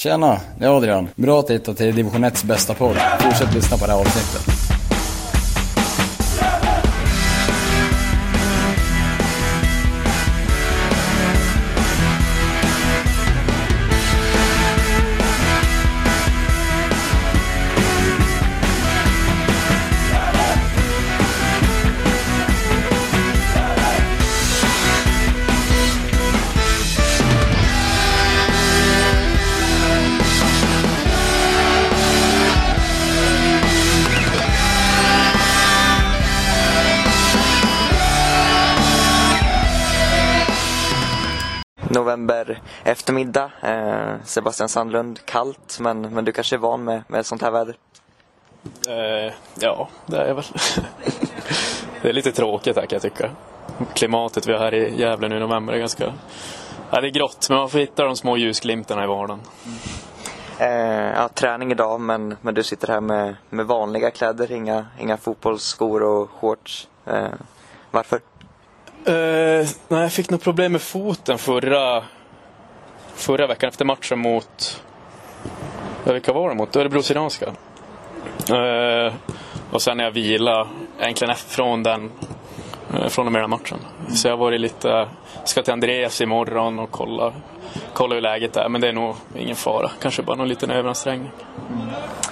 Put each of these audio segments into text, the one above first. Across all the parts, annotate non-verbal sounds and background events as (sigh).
Tjena, det är Adrian. Bra att hitta till division 1s bästa podd. Fortsätt lyssna på det här avsnittet. Eftermiddag. Eh, Sebastian Sandlund, kallt men, men du kanske är van med, med sånt här väder? Eh, ja, det är jag väl. (laughs) det är lite tråkigt här kan jag tycka. Klimatet vi har här i Gävle nu i november är ganska... Ja, det är grått, men man får hitta de små ljusglimtarna i vardagen. Eh, ja, träning idag men, men du sitter här med, med vanliga kläder, inga, inga fotbollsskor och shorts. Eh, varför? Eh, nej, jag fick något problem med foten förra, förra veckan efter matchen mot... Ja, vilka var det mot? Örebro Syrianska. Eh, och sen när jag vila egentligen från den eh, från och med den matchen. Så jag har varit lite, ska till Andreas imorgon och kolla, kolla hur läget är. Men det är nog ingen fara. Kanske bara någon liten överansträngning.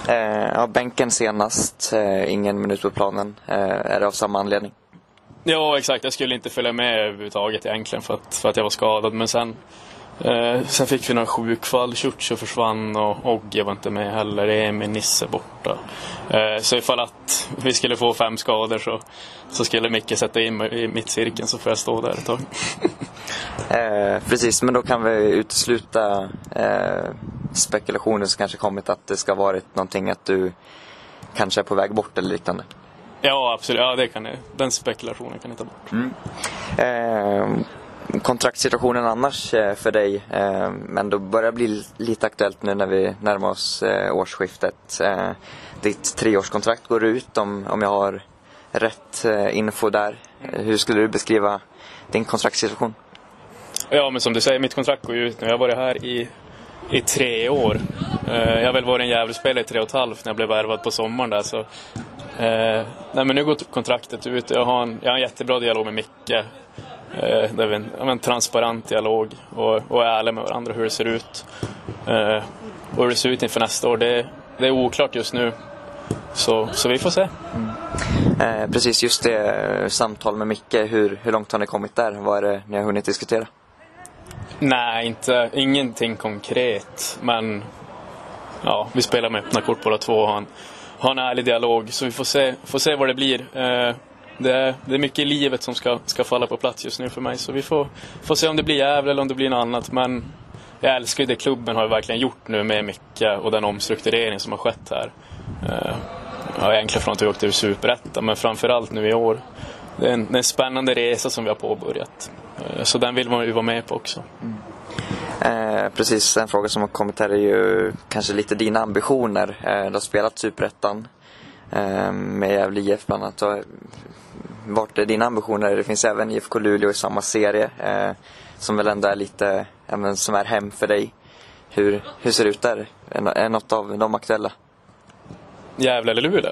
Eh, ja, bänken senast, eh, ingen minut på planen. Eh, är det av samma anledning? Ja, exakt. Jag skulle inte följa med överhuvudtaget egentligen för att, för att jag var skadad. Men sen, eh, sen fick vi några sjukfall. Ciuciu försvann och Ogge var inte med heller. Emil Nisse borta. Eh, så ifall att vi skulle få fem skador så, så skulle Micke sätta in mig i mittcirkeln så får jag stå där ett tag. (laughs) Eh, precis, men då kan vi utesluta eh, spekulationer som kanske kommit att det ska varit någonting att du kanske är på väg bort eller liknande. ja, absolut. Ja, det kan jag. Den spekulationen kan jag ta bort. Eh, kontraktssituationen annars eh, för dig, eh, men då börjar bli lite aktuellt nu när vi närmar oss eh, årsskiftet. Ditt treårskontrakt går ut om, om jag har rätt info där. Hur skulle du beskriva din kontraktssituation? Ja, men som du säger, mitt kontrakt går ut nu. Jag har varit här i, i tre år. Jag har väl varit en Gävlespelare i tre och ett halvt när jag blev värvad på sommaren där. Så, eh, nej, men nu går kontraktet ut. Jag har en, jag har en jättebra dialog med Micke. Eh, där vi en, ja, en transparent dialog och, och är ärliga med varandra hur det ser ut. Eh, och hur det ser ut inför nästa år, det, det är oklart just nu. Så, så vi får se. Eh, precis, just det samtal med Micke, hur, hur långt har ni kommit där? Vad är det ni har hunnit diskutera? Nej, inte, ingenting konkret. Men ja, vi spelar med öppna kort båda två och har en, har en ärlig dialog. Så vi får se, får se vad det blir. Eh, det, är, det är mycket i livet som ska, ska falla på plats just nu för mig. Så vi får, får se om det blir Gävle eller om det blir något annat. Men jag älskar ju det klubben har verkligen gjort nu med Micke och den omstrukturering som har skett här. Eh, ja, egentligen från att vi åkte ur Superettan, men framförallt nu i år. Det är en, det är en spännande resa som vi har påbörjat. Eh, så den vill man ju vara med på också. Eh, precis, en fråga som har kommit här är ju kanske lite dina ambitioner. Eh, du har spelat Superettan eh, med Gävle IF bland annat. Vart är dina ambitioner? Det finns även IFK Luleå i samma serie eh, som väl ändå är lite, men, som är hem för dig. Hur, hur ser det ut där? Är, är något av dem aktuella? Gävle eller Luleå?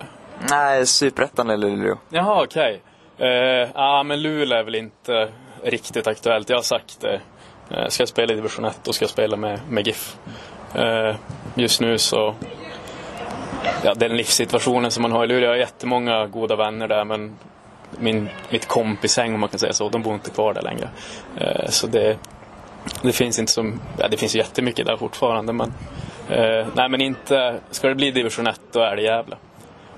Nej, Superettan eller Luleå. Jaha, okej. Eh, Ja, men Luleå är väl inte riktigt aktuellt. Jag har sagt det. Eh, ska jag spela i division 1 och ska jag spela med, med GIF. Eh, just nu så... Ja, den livssituationen som man har i Luleå. Jag har jättemånga goda vänner där men min, mitt kompishäng om man kan säga så, de bor inte kvar där längre. Eh, så det, det finns inte som... Ja, det finns jättemycket där fortfarande men... Eh, nej men inte... Ska det bli division 1 då är det Gävle.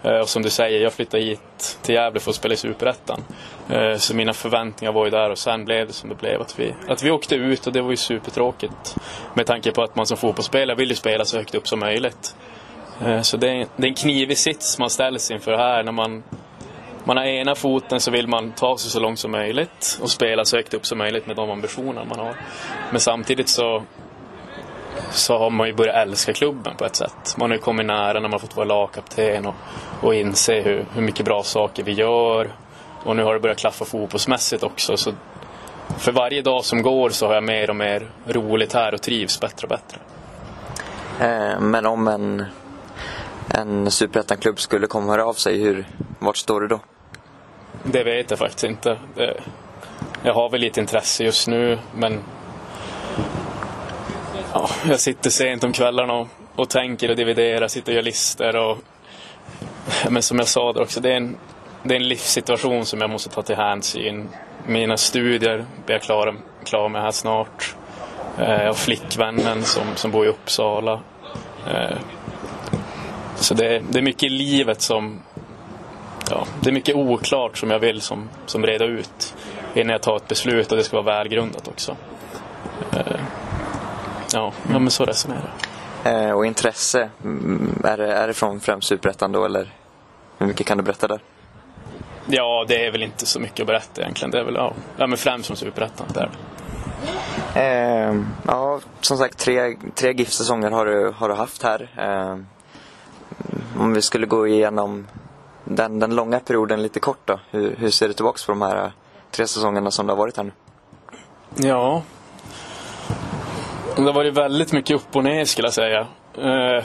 Eh, Och som du säger, jag flyttade hit till Gävle för att spela i Superettan. Eh, Så mina förväntningar var ju där och sen blev det som det blev. Att vi, att vi åkte ut och det var ju supertråkigt. Med tanke på att man som fotbollsspelare vill ju spela så högt upp som möjligt. Eh, så det är, det är en knivig sits man ställs inför här. När man, man har ena foten så vill man ta sig så långt som möjligt och spela så högt upp som möjligt med de ambitioner man har. Men samtidigt så så har man ju börjat älska klubben på ett sätt. Man har ju kommit nära när man har fått vara lagkapten och, och inse hur, hur mycket bra saker vi gör. Och nu har det börjat klaffa fotbollsmässigt också. Så för varje dag som går så har jag mer och mer roligt här och trivs bättre och bättre. Eh, men om en, en superettan-klubb skulle komma och höra av sig, hur, vart står du då? Det vet jag faktiskt inte. Det, jag har väl lite intresse just nu, men ja, jag sitter sent om kvällarna och, och tänker och dividerar, sitter och gör listor. Och, men som jag sa där också, det är, en, det är en livssituation som jag måste ta till hänsyn. Mina studier blir jag klar, klar med här snart. Eh, jag har flickvännen som, som bor i Uppsala. Eh, så det, det är mycket i livet som, ja, det är mycket oklart som jag vill som, som reda ut innan jag tar ett beslut och det ska vara välgrundat också. Eh, ja, ja, men så resonerar jag. Eh, och intresse, mm, är det, är det från främst superettan då eller hur mycket kan du berätta där? Ja, det är väl inte så mycket att berätta egentligen. Det är väl ja, ja men främst som superettan. Där. Eh, ja, som sagt tre, tre GIF-säsonger har du, har du haft här. Eh, om vi skulle gå igenom den, den långa perioden lite kort då. Hur, hur ser du tillbaka på de här eh, tre säsongerna som du har varit här nu? Ja. Det har varit väldigt mycket upp och ner skulle jag säga. Eh,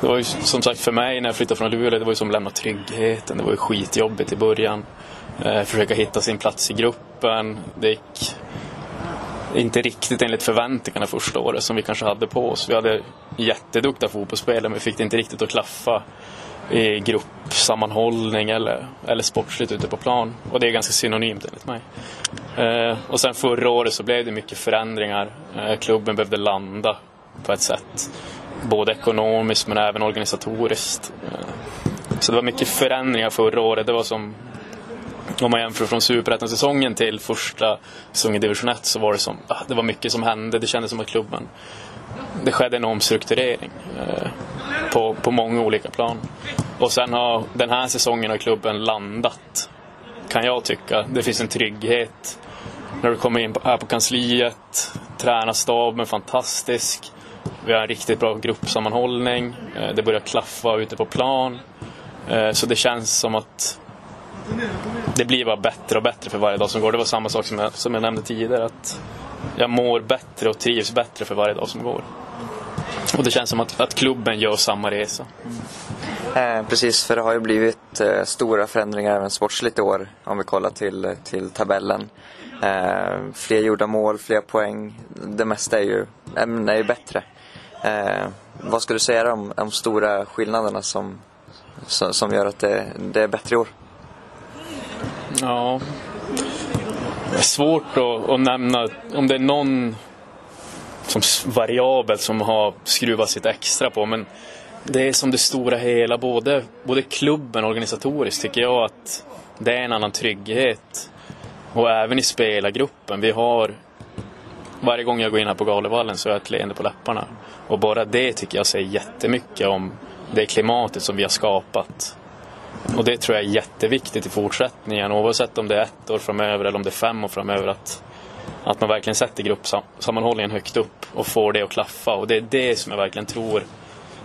det var ju som sagt för mig när jag flyttade från Luleå, det var ju som att lämna tryggheten. Det var ju skitjobbigt i början. Eh, försöka hitta sin plats i gruppen. Det gick inte riktigt enligt förväntningarna första året som vi kanske hade på oss. Vi hade jätteduktiga fotbollsspelare men vi fick det inte riktigt att klaffa i gruppsammanhållning eller, eller sportsligt ute på plan. Och det är ganska synonymt enligt mig. Eh, och sen förra året så blev det mycket förändringar. Eh, klubben behövde landa på ett sätt. Både ekonomiskt men även organisatoriskt. Eh, så det var mycket förändringar förra året. Det var som om man jämför från superettan-säsongen till första säsongen i division 1 så var det som, ah, det var mycket som hände. Det kändes som att klubben, det skedde en omstrukturering eh, på, på många olika plan. Och sen har den här säsongen har klubben landat, kan jag tycka. Det finns en trygghet när du kommer in här på kansliet. Tränarstaben är fantastisk. Vi har en riktigt bra gruppsammanhållning. Eh, det börjar klaffa ute på plan. Eh, så det känns som att det blir bara bättre och bättre för varje dag som går. Det var samma sak som jag, som jag nämnde tidigare. Att jag mår bättre och trivs bättre för varje dag som går. Och det känns som att, att klubben gör samma resa. Eh, precis, för det har ju blivit eh, stora förändringar även sportsligt i år om vi kollar till, till tabellen. Eh, fler gjorda mål, fler poäng. Det mesta är ju, är ju bättre. Eh, vad skulle du säga om de stora skillnaderna som, som, som gör att det, det är bättre i år? Ja, det är svårt att, att nämna om det är någon som variabel som har skruvat sitt extra på. Men det är som det stora hela, både, både klubben och organisatoriskt tycker jag att det är en annan trygghet. Och även i spelargruppen. Vi har, varje gång jag går in här på Galevallen så har jag ett leende på läpparna. Och bara det tycker jag säger jättemycket om det klimatet som vi har skapat. Och det tror jag är jätteviktigt i fortsättningen, oavsett om det är ett år framöver eller om det är fem år framöver. Att, att man verkligen sätter gruppsammanhållningen högt upp och får det att klaffa. Och det är det som jag verkligen tror,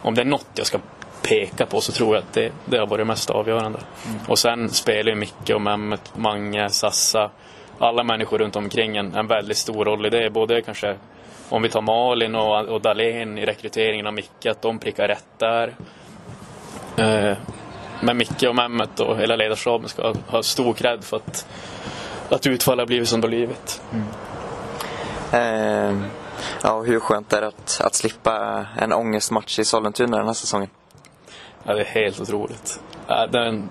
om det är något jag ska peka på så tror jag att det, det har varit mest avgörande. Mm. Och sen spelar ju Micke och Mehmet, Mange, Sassa, alla människor runt omkring en, en väldigt stor roll i det. Både kanske om vi tar Malin och, och Dahlén i rekryteringen av Micke, att de prickar rätt där. Eh, men Micke och Mehmet och hela ledarstaben ska ha stor cred för att, att utfallet har blivit som det har blivit. Mm. Eh, ja, hur skönt är det att, att slippa en ångestmatch i Sollentuna den här säsongen? Ja, det är helt otroligt. Ja, den,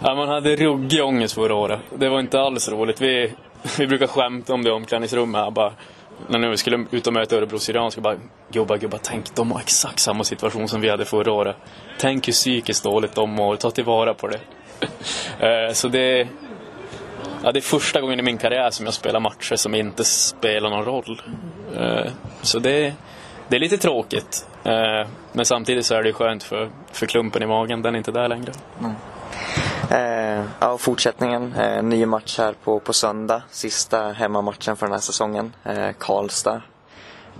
ja, man hade ruggig ångest förra året. Det var inte alls roligt. Vi, (laughs) vi brukar skämta om det i omklädningsrummet. Bara, när vi skulle ut och möta Örebro Syrianska bara gubbar, gubbar, tänk de har exakt samma situation som vi hade förra året. Tänk hur psykiskt dåligt de mår, ta tillvara på det. (laughs) Eh, så det, ja, det är första gången i min karriär som jag spelar matcher som inte spelar någon roll. Eh, så det, det är lite tråkigt. Eh, men samtidigt så är det skönt för, för klumpen i magen, den är inte där längre. Mm. Eh, ja, fortsättningen. Eh, ny match här på, på söndag. Sista hemmamatchen för den här säsongen. Eh, Karlstad.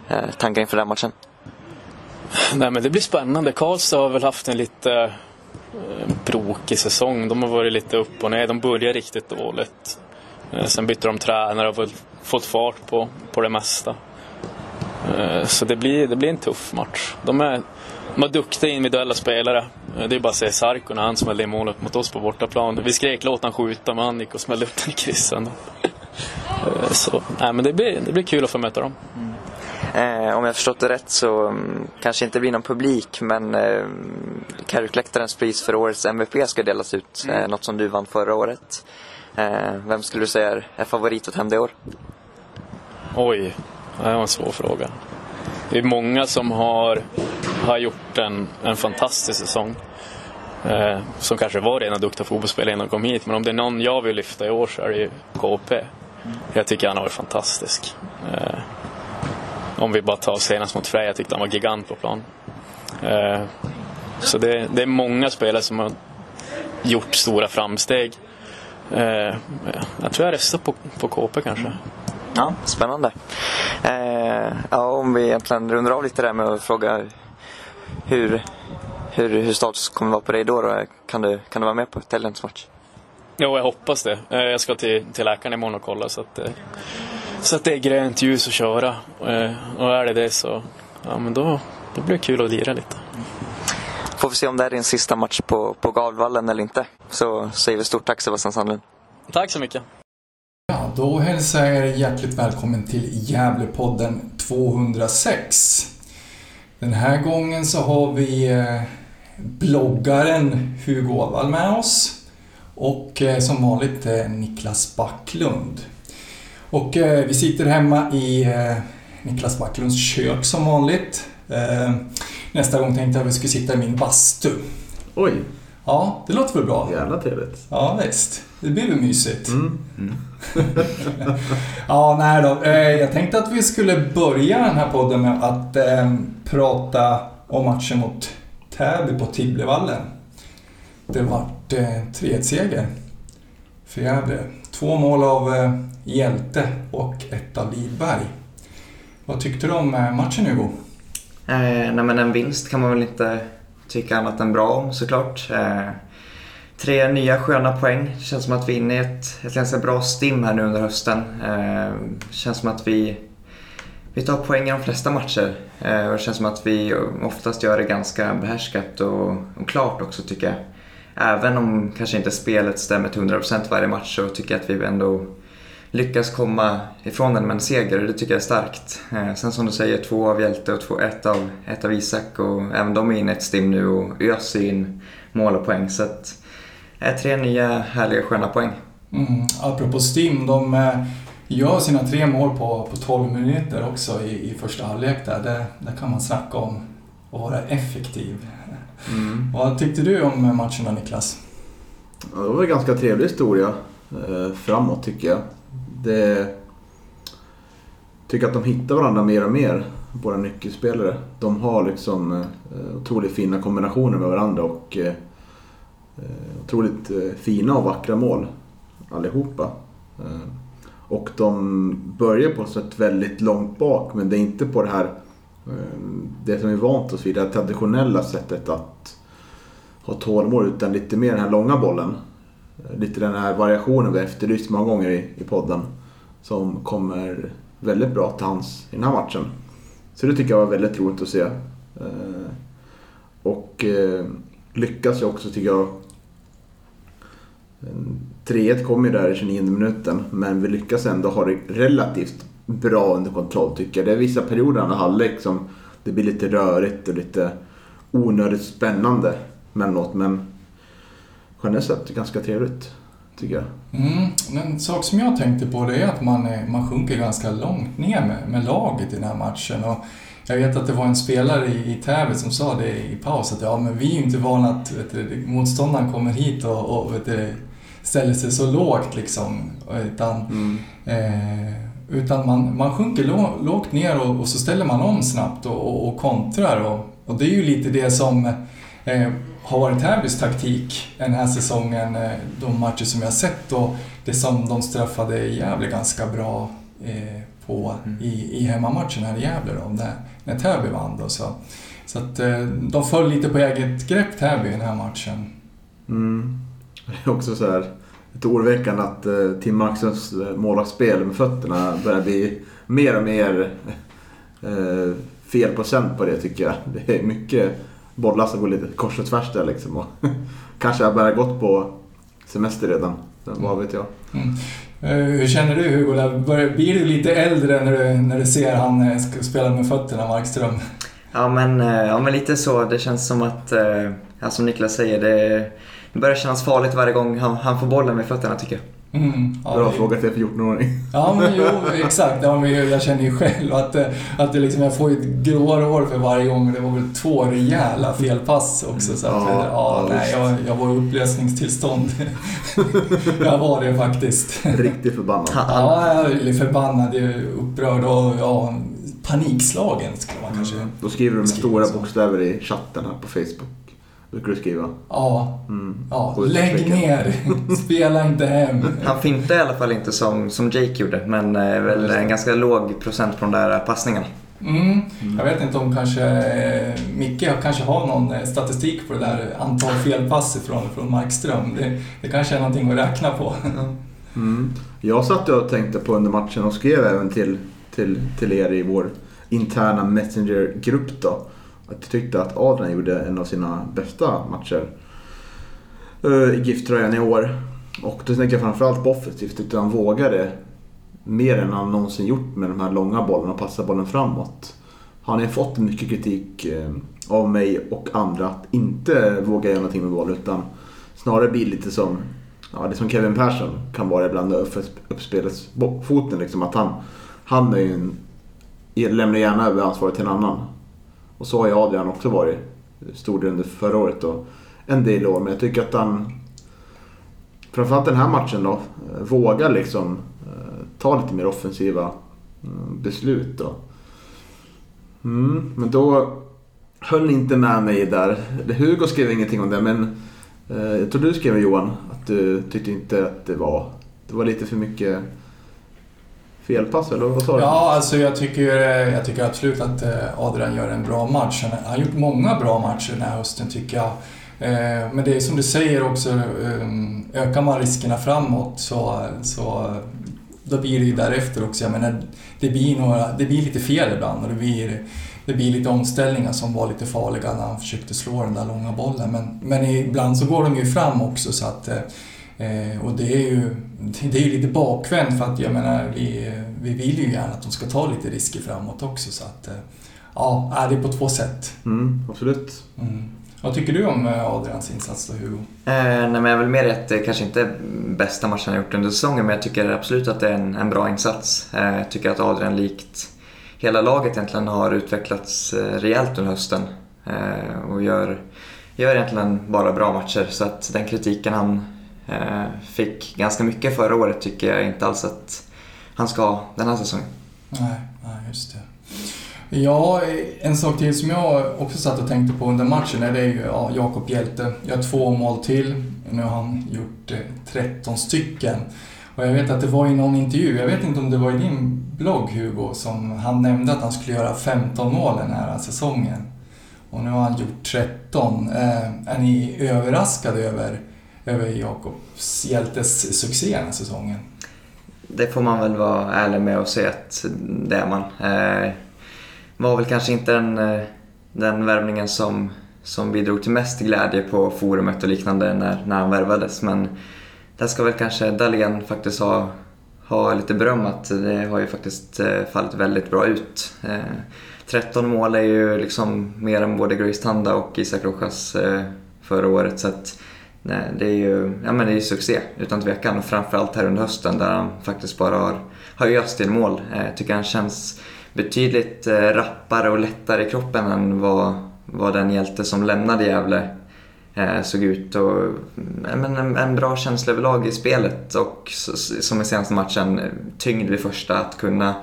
Eh, tankar inför den matchen? Nej, men det blir spännande. Karlstad har väl haft en lite eh, brokig säsong. De har varit lite upp och ner. De började riktigt dåligt. Eh, sen bytte de tränare och fått fart på, på det mesta. Eh, så det blir, det blir en tuff match. De är, de är duktiga individuella spelare. Eh, det är bara att se Sarko när han smällde in målet mot oss på bortaplan. Vi skrek låt han skjuta men han gick och smällde upp den i kryssen. Eh, så, nej, men det blir, det blir kul att få möta dem. Eh, om jag förstått det rätt så um, kanske inte blir någon publik men eh, Carrickläktarens pris för årets MVP ska delas ut. Mm. Eh, något som du vann förra året. Eh, vem skulle du säga är, är favorit att hem det år? Oj, det var en svår fråga. Det är många som har, har gjort en, en fantastisk säsong. Eh, som kanske var rena duktiga fotbollsspelare innan de kom hit. Men om det är någon jag vill lyfta i år så är det ju KP. Jag tycker han har varit fantastisk. Eh, om vi bara tar senast mot Frej, jag tyckte han var gigant på plan. Eh, så det, det, är många spelare som har gjort stora framsteg. Eh, jag tror jag röstar på, på KP kanske. Ja, spännande. Eh, ja, om vi egentligen rundar av lite där med att fråga hur, hur, hur status kommer vara på dig då, då? Kan, du, kan du vara med på helgens match? Jo, jag hoppas det. Eh, jag ska till, till läkaren imorgon och kolla så att, eh, så att det är grönt ljus att köra. Eh, och är det det så ja, men då, då blir det kul att lira lite. Får vi se om det är din sista match på, på Gavvallen eller inte. Så säger vi stort tack Sebastian Sandlund. Tack så mycket. Då hälsar jag er hjärtligt välkommen till Gävlepodden 206. Den här gången så har vi eh, bloggaren Hugo Åvall med oss och eh, som vanligt eh, Niklas Backlund. Och vi sitter hemma i Niklas Backlunds kök som vanligt. Nästa gång tänkte jag att vi skulle sitta i min bastu. Oj! Ja, det låter väl bra? Jävla trevligt. Ja, visst. Det blir väl mysigt. Mm. Mm. (laughs) ja, nej då. Eh, jag tänkte att vi skulle börja den här podden med att eh, prata om matchen mot Täby på Tibblevallen. Det vart eh, 3-1-seger för Gävle. Två mål av eh, Hjälte och ett av Lidberg. Vad tyckte du om eh, matchen Hugo? Eh, nej men en vinst kan man väl inte tycka annat än bra om såklart. Eh, tre nya sköna poäng. Det känns som att vi är inne i ett, ett ganska bra stim här nu under hösten. Eh, det känns som att vi, vi tar poäng i de flesta matcher. Eh, och det känns som att vi oftast gör det ganska behärskat och, och klart också tycker jag. Även om kanske inte spelet stämmer till 100% varje match så tycker jag att vi ändå lyckas komma ifrån den med en seger och det tycker jag är starkt. Eh, sen som du säger, två av Hjälte och två, ett, av, ett av Isak och även de är inne i ett stim nu och öser in mål och poäng. Så att, tre nya härliga sköna poäng. Mm, apropå stim, de eh, gör sina tre mål på, på 12 minuter också i, i första halvlek där. Det, där kan man snacka om att vara effektiv. Mm. (laughs) Vad tyckte du om matchen då Niklas? Ja, det var en ganska trevlig historia eh, framåt tycker jag det tycker att de hittar varandra mer och mer, våra nyckelspelare. De har liksom eh, otroligt fina kombinationer med varandra och Eh, otroligt eh, fina och vackra mål allihopa. Eh, och de börjar på ett sätt väldigt långt bak men det är inte på det här det som vi vant oss vid, det här traditionella sättet att ha tålamod utan lite mer den här långa bollen. Lite den här variationen vi efterlyst många gånger i, i podden. Som kommer väldigt bra till hands i den här matchen. Så det tycker jag var väldigt roligt att se. Och lyckas ju också tycker jag. 3-1 kom ju där i 29 minuten men vi lyckas ändå ha det relativt bra under kontroll tycker jag. Det är vissa perioder i andra halvlek som det blir lite rörigt och lite onödigt spännande mellanåt men generellt sett ganska trevligt, tycker jag. Mm. En sak som jag tänkte på det är att man, är, man sjunker ganska långt ner med, med laget i den här matchen. Och jag vet att det var en spelare i, i Täby som sa det i paus att ja, men vi är ju inte vana att vet du, motståndaren kommer hit och, och vet du, ställer sig så lågt liksom. Utan, mm. eh, utan man, man sjunker lå, lågt ner och, och, så ställer man om snabbt och, och, och kontrar. Och, och det är ju lite det som eh, har varit Täbys taktik den här säsongen, eh, de matcher som jag har sett och det som de straffade Gävle ganska bra eh, på mm. i, i hemmamatchen här i Gävle då, när, när Täby vann. Då, så så att eh, de föll lite på eget grepp Täby i den här matchen. Mm. Det (laughs) är också så här lite oroväckande att Tim Maxens målvaktsspel med fötterna börjar bli mer och mer eh, fel procent på det tycker jag. Det är mycket bollar som går lite kors och tvärs där liksom. Och (laughs) kanske har börjat gått på semester redan. Vad vet jag. Mm. Eh, hur känner du Hugo? Blir du lite äldre när du, när du ser han eh, spela med fötterna, Markström? Ja men, eh, ja men lite så. Det känns som att, ja, som Niklas säger, det, det börjar kännas farligt varje gång han, han får bollen med fötterna tycker jag. Mm, ja, Bra det... fråga till för 14-åring. Ja, men jo, exakt. Ja, men jag känner ju själv att, att det liksom, jag får ju ett gråare hår för varje gång. Det var väl två rejäla felpass också. Så att, ja, ja, nej, jag, jag var i upplösningstillstånd. (laughs) jag var det faktiskt. Riktigt förbannad. Ja, jag är förbannad, upprörd och ja, panikslagen skulle man kanske mm. Då skriver du med stora bokstäver i chatten här på Facebook brukar du skriva. Ja. Mm. ja. Lägg ner! (laughs) Spela inte hem! Han fintade i alla fall inte som, som Jake gjorde, men eh, väl en ganska låg procent på de där passningarna. Mm. Mm. Jag vet inte om kanske eh, Micke kanske har någon eh, statistik på det där antal felpass från, från Markström. Det, det kanske är någonting att räkna på. (laughs) Mm. Jag satt och tänkte på under matchen och skrev även till, till, till er i vår interna Messenger-grupp då jag tyckte att Adrian gjorde en av sina bästa matcher eh, i GIF-tröjan i år. Och då tänker jag framförallt på offensivt. Tyckte han vågade mer än han någonsin gjort med de här långa bollarna och passa bollen framåt. Han har fått mycket kritik eh, av mig och andra att inte våga göra någonting med bollen utan snarare bli lite som Ja, det som Kevin Persson kan vara ibland uppspelsfoten. Liksom, att han, han är ju en, lämnar gärna över ansvaret till en annan. Och så har ju Adrian också varit stor del under förra året och en del år. Men jag tycker att han, framförallt den här matchen då, eh, vågar liksom eh, ta lite mer offensiva mm, beslut. Då. Mm, men då höll ni inte med mig där. Hugo skrev ingenting om det men eh, jag tror du skrev Johan att du tyckte inte att det var, det var lite för mycket felpass eller vad sa du? Ja, alltså jag tycker, jag tycker absolut att eh, Adrian gör en bra match. Han har gjort många bra matcher den här hösten tycker jag. Eh, men det är som du säger också, eh, ökar man riskerna framåt så, så då blir det ju därefter också. Jag menar, det, blir några, det blir lite fel ibland och det blir, det blir lite omställningar som var lite farliga när han försökte slå den där långa bollen. Men, men ibland så går de ju fram också så att Eh, och det är ju det är lite bakvänt för att jag menar, vi, vi vill ju gärna att de ska ta lite risker framåt också. Så att, eh, ja, det är på två sätt. Mm, absolut. Mm. Vad tycker du om eh, Adrians insats då, Hugo? Eh, nej, men jag vill mer att det kanske inte är bästa matchen han gjort under säsongen, men jag tycker absolut att det är en, en bra insats. Eh, jag tycker att Adrian likt hela laget egentligen har utvecklats eh, rejält under hösten eh, och gör, gör egentligen bara bra matcher. Så att den kritiken han Eh, Eh, fick ganska mycket förra året tycker jag inte alls att han ska ha den här säsongen. Nej, nej just det. Ja, en sak till som jag också satt och tänkte på under matchen är det ju ja, Jakob Hjälte. Jag har två mål till. Nu har han gjort eh, 13 stycken. Och jag vet att det var i någon intervju, jag vet inte om det var i din blogg Hugo, som han nämnde att han skulle göra 15 mål den här säsongen. Och nu har han gjort 13. Eh, är ni överraskade över över Jakobs hjältes succé den här säsongen. Det får man väl vara ärlig med och säga att det är man. Eh, var väl kanske inte den, eh, den värvningen som, som bidrog till mest glädje på forumet och liknande när, när han värvades. Men där ska väl kanske Dahlén faktiskt ha, ha lite beröm att det har ju faktiskt eh, fallit väldigt bra ut. Eh, 13 mål är ju liksom mer än både Grace Tanda och Isak Rojas eh, förra året. Så att, Nej, det är ju ja, men det är succé utan tvekan och framförallt här under hösten där han faktiskt bara har, har öst till mål. Eh, jag tycker han känns betydligt eh, rappare och lättare i kroppen än vad, vad den hjälte som lämnade Gävle eh, såg ut. Och, men en, en bra känsla överlag i spelet och som i senaste matchen, tyngd vid första, att kunna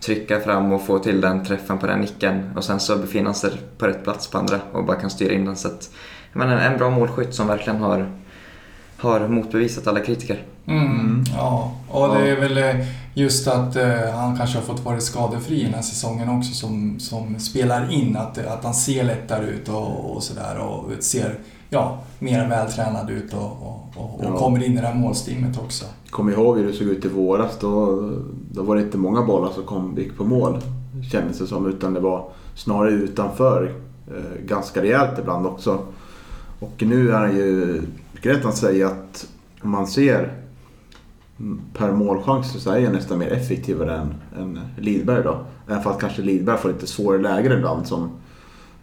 trycka fram och få till den träffen på den nicken och sen så befinner han sig på rätt plats på andra och bara kan styra in den. Så att, men en bra målskytt som verkligen har, har motbevisat alla kritiker. Mm, mm. ja, och det är väl eh, just att eh, han kanske har fått vara skadefri den här säsongen också som, som spelar in. Att, att han ser lättare ut och, och sådär och ser ja, mer vältränad ut och, och, och, och ja. kommer in i det här målstimmet också. Kom ihåg hur det såg ut i våras. Då, då var det inte många bollar som kom, gick på mål. kändes det som. Utan det var snarare utanför. Eh, ganska rejält ibland också. Och nu är han ju, rätt att säga att om man ser per målchans så är han nästan mer effektivare än, än Lidberg då. Även fast kanske Lidberg får lite svårare lägen ibland som,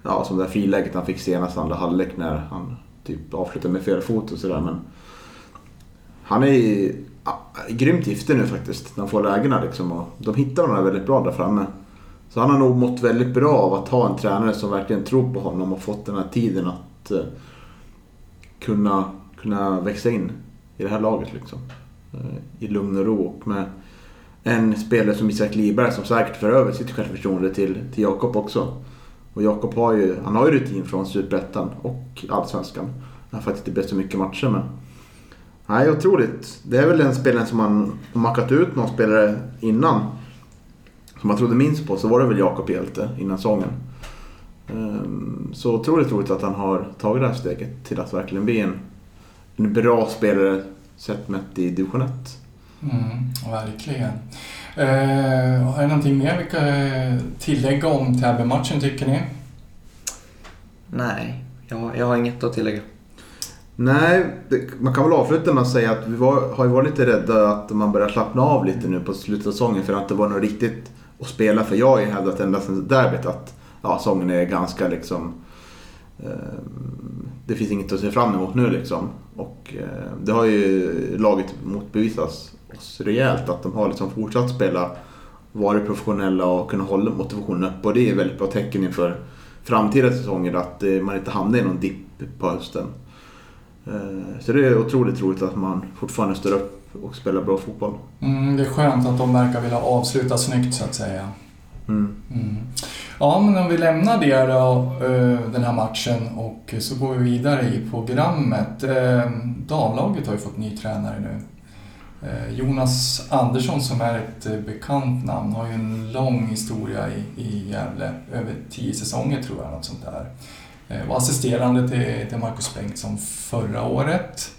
ja, som det där friläget han fick senast andra halvlek när han typ avslutade med fel fot och sådär. Men han är ja, grymt giftig nu faktiskt när han får lägena liksom. Och de hittar honom väldigt bra där framme. Så han har nog mått väldigt bra av att ha en tränare som verkligen tror på honom och fått den här tiden att uh, kunna, kunna växa in i det här laget liksom. Eh, I lugn och ro och med en spelare som Isak Liberg som säkert för över sitt självförtroende till, till Jakob också. Och Jakob har ju, han har ju rutin från Superettan och Allsvenskan. Han har faktiskt inte blivit så mycket matcher men... Nej, otroligt. Det är väl den spelaren som man mackat ut någon spelare innan. Som man trodde minst på så var det väl Jakob Hjelte innan säsongen. Så otroligt roligt att han har tagit det här steget till att verkligen bli en, en bra spelare sett mätt i division 1. Mm, verkligen. Eh, är det någonting mer vi kan tillägga om Täby-matchen tycker ni? Nej, jag, jag har inget att tillägga. Nej, det, man kan väl avsluta med att säga att vi var, har ju varit lite rädda att man börjar slappna av lite nu på slutet av säsongen för att det var något riktigt att spela. För jag har ju hävdat ända sedan derbyt att ja, säsongen är ganska liksom... Eh, det finns inget att se fram emot nu liksom. Och eh, det har ju laget motbevisat oss rejält att de har liksom fortsatt spela, varit professionella och kunnat hålla motivationen uppe. Och det är väldigt bra tecken inför framtida säsonger att eh, man inte hamnar i någon dipp på hösten. Eh, så det är otroligt roligt att man fortfarande står upp och spelar bra fotboll. Mm, det är skönt att de verkar vilja avsluta snyggt så att säga. Mm. Mm. Ja, men om vi lämnar det då, eh, den här matchen och så går vi vidare i programmet. Eh, damlaget har ju fått ny tränare nu. Eh, Jonas Andersson som är ett bekant namn har ju en lång historia i, i Gävle, över tio säsonger tror jag, något sånt där. Var assisterande till, till Marcus Bengtsson förra året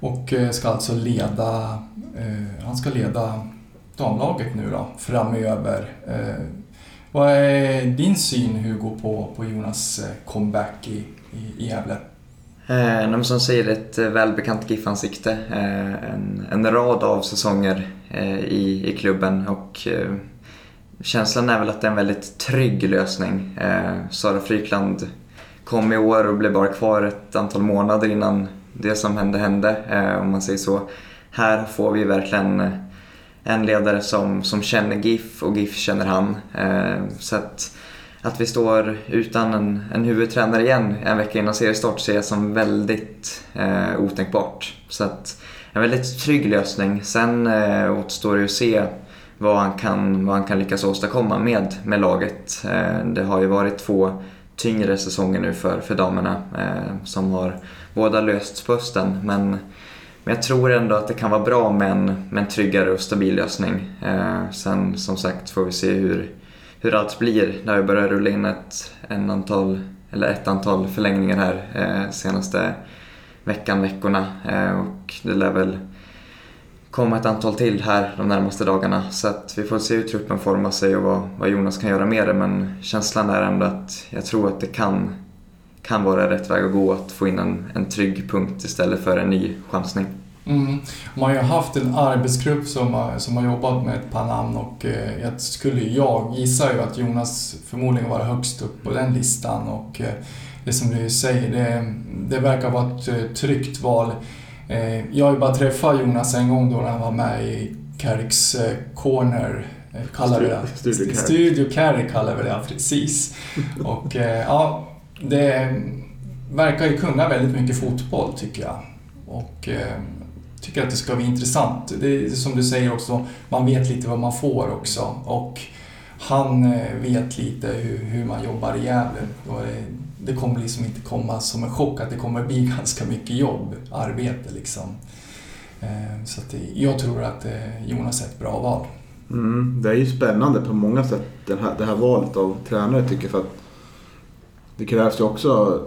och ska alltså leda, han ska leda damlaget nu då framöver. Vad är din syn Hugo på, på Jonas eh, comeback i, i, i Gävle? Eh, som säger ett eh, välbekant GIF-ansikte. Eh, en, en rad av säsonger eh, i, i klubben och eh, känslan är väl att det är en väldigt trygg lösning. Eh, Sara Frykland kom i år och blev bara kvar ett antal månader innan det som hände hände, eh, om man säger så. Här får vi verkligen eh, en ledare som, som känner GIF och GIF känner han. Eh, så att, att vi står utan en, en huvudtränare igen en vecka innan seriestart ser jag som väldigt eh, otänkbart. Så att en väldigt trygg lösning. Sen eh, återstår det att se vad han kan, vad han kan lyckas åstadkomma med, med laget. Eh, det har ju varit två tyngre säsonger nu för, för damerna eh, som har båda lösts på hösten. Men, men jag tror ändå att det kan vara bra med en, med en tryggare och stabil lösning. Eh, sen som sagt får vi se hur, hur allt blir när vi börjar rulla in ett, en antal, eller ett antal förlängningar här eh, senaste veckan, veckorna. Eh, och det lär väl komma ett antal till här de närmaste dagarna. Så att vi får se hur truppen formar sig och vad, vad Jonas kan göra med det. Men känslan är ändå att jag tror att det kan, kan vara rätt väg att gå att få in en, en trygg punkt istället för en ny chansning. Mm. Man har ju haft en arbetsgrupp som har, som har jobbat med ett par namn och eh, jag skulle, jag gissar ju att Jonas förmodligen var högst upp på den listan och eh, det som du säger, det, det verkar vara ett eh, tryggt val. Eh, jag har ju bara träffat Jonas en gång då när han var med i Carricks Corner kallar vi det. Studio Carrick. Studio Carrick kallar vi det, precis. Och ja, det verkar ju kunna väldigt mycket fotboll tycker jag. Och eh, tycker att det ska bli intressant. Det är som du säger också, man vet lite vad man får också. Och han eh, vet lite hur, hur man jobbar i Gävle. Det kommer liksom inte komma som en chock att det kommer bli (laughs) ganska mycket jobb, arbete liksom. Eh, så att jag tror att Jonas är ett bra val. Mm, det är ju spännande på många sätt det här, det här valet av tränare tycker jag. För att det krävs ju också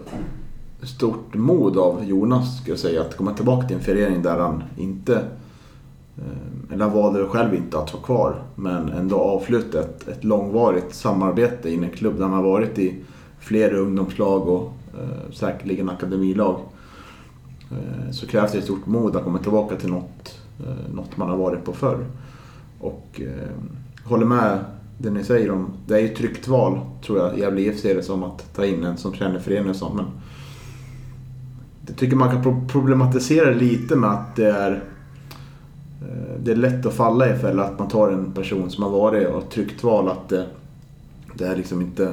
stort mod av Jonas ska jag säga att komma tillbaka till en förening där han inte eh, eller han valde själv inte att vara kvar men ändå avsluta ett, ett långvarigt samarbete i en klubb där han har varit i flera ungdomslag och eh, säkerligen akademilag. Eh, så krävs det ett stort mod att komma tillbaka till något, eh, något man har varit på förr. Och eh, håller med det ni säger om, det är ju ett tryggt val tror jag Gävle IF ser det som att ta in en som känner föreningen som. Men jag tycker man kan problematisera lite med att det är eh, det är lätt att falla i fälla att man tar en person som har varit och tryggt val att det, det är liksom inte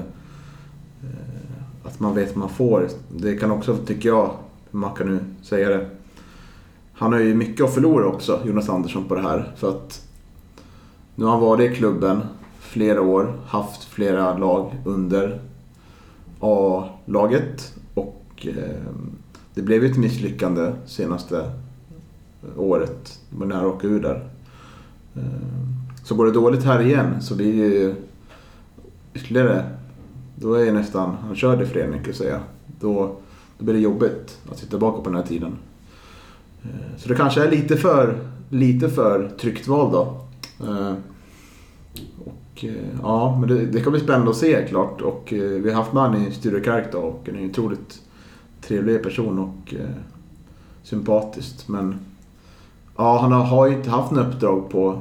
eh, att man vet vad man får. Det kan också, tycker jag, hur man kan nu säga det. Han har ju mycket att förlora också, Jonas Andersson, på det här. För att nu har han varit i klubben flera år, haft flera lag under A-laget och eh, det blev ju ett misslyckande senaste eh, året. Det var nära att åka ur där. Eh, så går det dåligt här igen så blir det ju ytterligare... Då är det nästan... Han körde förening kan jag säga. Då, då blir det jobbigt att sitta tillbaka på den här tiden. Eh, så det kanske är lite för, lite för tryggt val då. Ehm, och, eh, ja, men det, det kan bli spännande att se klart. Och eh, vi har haft med honom i Sture Kark då och han är en otroligt trevlig person och eh, sympatiskt. Men ja, han har, har ju inte haft något uppdrag på,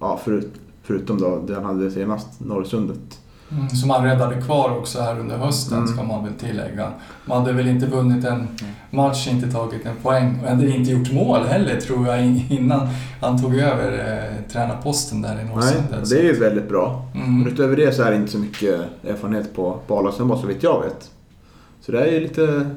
ja, förut, förutom då det han hade senast, Norrsundet. Mm, som han räddade kvar också här under hösten mm. ska man väl tillägga. Man hade väl inte vunnit en match, inte tagit en poäng och hade inte gjort mål heller tror jag innan han tog över eh, tränarposten där i Norrsundet. Nej, det är ju väldigt bra. Mm. Men utöver det så är det inte så mycket erfarenhet på, på A-lagsnivå så vitt jag vet. Så det är ju lite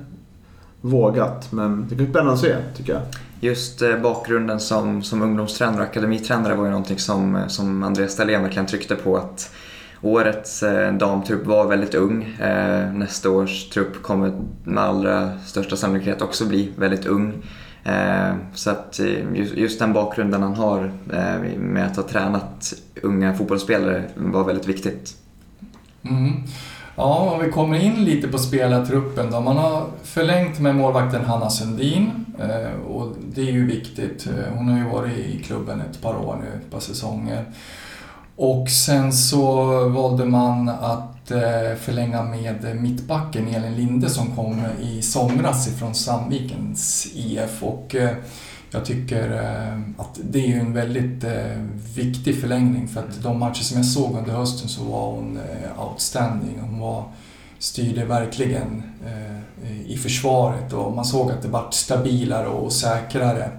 vågat. Men det kan bli spännande att se, tycker jag. Just eh, bakgrunden som, som ungdomstränare och akademitränare var ju någonting som, eh, som Andreas Dahlén verkligen tryckte på att årets eh, damtrupp var väldigt ung. Eh, nästa års trupp kommer med allra största sannolikhet också bli väldigt ung. Eh, så att eh, just, just, den bakgrunden han har eh, med att ha tränat unga fotbollsspelare var väldigt viktigt. Mm. Ja, om vi kommer in lite på spelartruppen då. Man har förlängt med målvakten Hanna Sundin eh, och det är ju viktigt. Eh, hon har ju varit i klubben ett par år nu, ett par säsonger. Och sen så valde man att eh, förlänga med mittbacken Elin Linde som kom i somras ifrån Sandvikens IF. Och eh, jag tycker eh, att det är en väldigt viktig förlängning för att de matcher som jag såg under hösten så var hon outstanding. Hon var, styrde verkligen i försvaret och man såg att det vart stabilare och säkrare.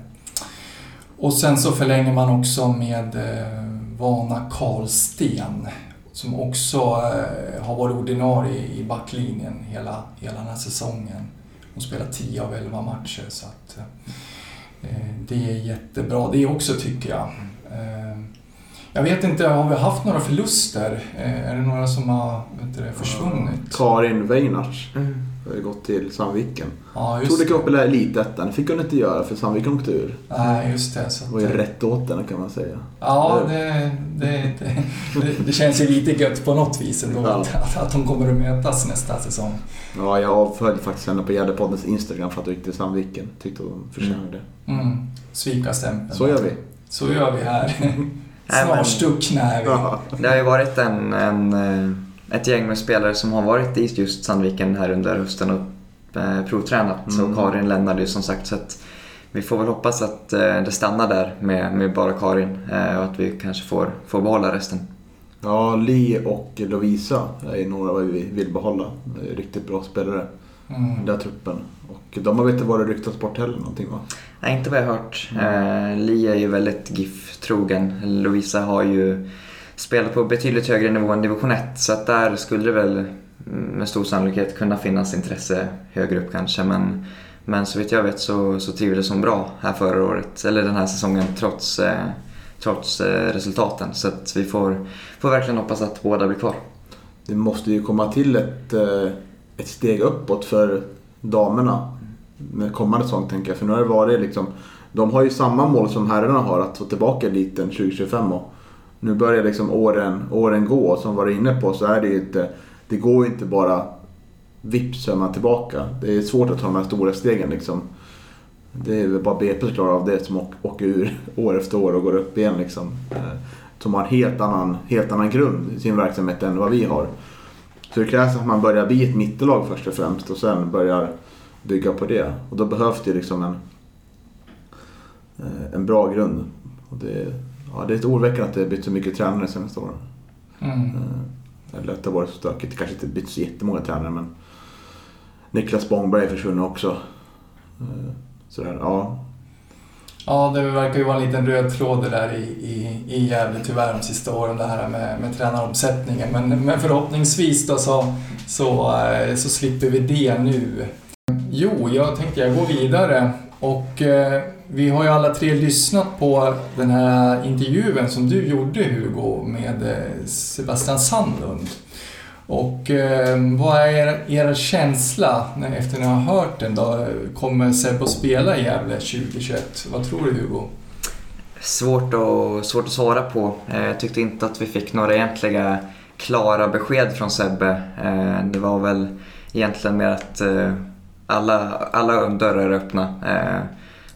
Och sen så förlänger man också med Vana Karlsten som också har varit ordinarie i backlinjen hela, hela den här säsongen. Hon spelar 10 av 11 matcher. Så att, Eh, det är jättebra det också tycker jag. Eh, jag vet inte, har vi haft några förluster? Eh, är det några som har vet du, försvunnit? Karin Weinarts mm. Har gått till Sandviken. Ja, just Trodde upp i Elitettan, det fick hon inte göra för Sandviken åkte ur. Nej, just det. Så det var ju rätt åt henne kan man säga. Ja, det, det, det, det känns ju lite gött på något vis ändå ja. att, att de kommer att mötas nästa säsong. Ja, jag avföljde faktiskt henne på Gärdepoddens Instagram för att hon gick till Sandviken. Tyckte hon förtjänade mm. mm. Svika-stämpeln. Så gör vi. Så gör vi här. (laughs) Snarstuckna är vi. Det har ju varit en, en, eh, ett gäng med spelare som har varit i just Sandviken här under hösten och eh, provtränat. Mm. Och Karin lämnade ju som sagt så att vi får väl hoppas att eh, det stannar där med, med bara Karin och att vi kanske får, får behålla resten. Ja, Li och Lovisa är några vi vill behålla. Riktigt bra spelare. Mm. Den där truppen. Och de har inte varit ryktats bort heller någonting va? Nej, inte vad jag har hört. Mm. Eh, Li är ju väldigt GIF-trogen. Lovisa har ju spelar på betydligt högre nivå än division 1 så att där skulle det väl med stor sannolikhet kunna finnas intresse högre upp kanske. Men, men så vitt jag vet så, så trivdes hon bra här förra året, eller den här säsongen trots eh, trots eh, resultaten. Så att vi får, får verkligen hoppas att båda blir kvar. Det måste ju komma till ett, eh, ett steg uppåt för damerna med kommande säsong tänker jag. För nu har det varit liksom, de har ju samma mål som herrarna har att få tillbaka eliten 2025 och nu börjar liksom åren, åren gå som var inne på så är det ju inte, det går ju inte bara vips så är man tillbaka. Det är svårt att ta de här stora stegen liksom. Det är väl bara BP som klarar av det som åker ur (laughs) år efter år och går upp igen liksom. Eh, som har en helt annan, helt annan grund i sin verksamhet än vad vi har. Så det krävs att man börjar bli ett mittelag först och främst och sen börjar bygga på det. Och då behövs det liksom en, eh, en bra grund. Och det, ja, det är lite oroväckande att det har bytt så mycket tränare de senaste åren. Mm. Eh, Eller att det har varit så stökigt. Det kanske inte bytt så jättemånga tränare men Niklas Bångberg är försvunnen också. Eh, Sådär, ja. Ja, det verkar ju vara en liten röd tråd det där i, i, i Gävle tyvärr de sista åren, det här med, med tränaromsättningen. Men, men förhoppningsvis då så, så, eh, så slipper vi det nu. Jo, jag tänkte jag går vidare och eh, vi har ju alla tre lyssnat på den här intervjun som du gjorde Hugo med eh, Sebastian Sandlund. Och eh, vad är er, er känsla när, efter att ni har hört den då? Kommer Sebbe att spela i Gävle 2021? Vad tror du Hugo? Svårt att, svårt att svara på. Eh, jag tyckte inte att vi fick några egentliga klara besked från Sebbe. Eh, det var väl egentligen mer att alla, alla dörrar är öppna.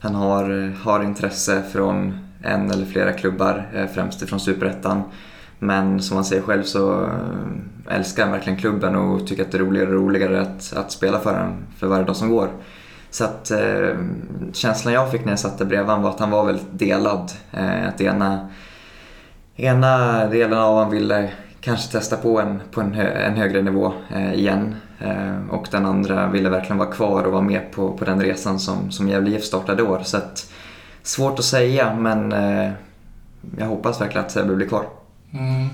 Han har, har intresse från en eller flera klubbar, eh, främst ifrån Superettan. Men som han säger själv så eh, älskar han verkligen klubben och tycker att det är roligare och roligare att, att spela för den för varje dag som går. Så att eh, känslan jag fick när jag satte bredvid honom var att han var väldigt delad. Eh, att ena, ena delen av honom ville kanske testa på en, på en, hö, en högre nivå eh, igen. Eh, och den andra ville verkligen vara kvar och vara med på, på den resan som, som Gävle IF startade år. Så att, svårt att säga men eh, jag hoppas verkligen att Sebbe blir kvar. Mm.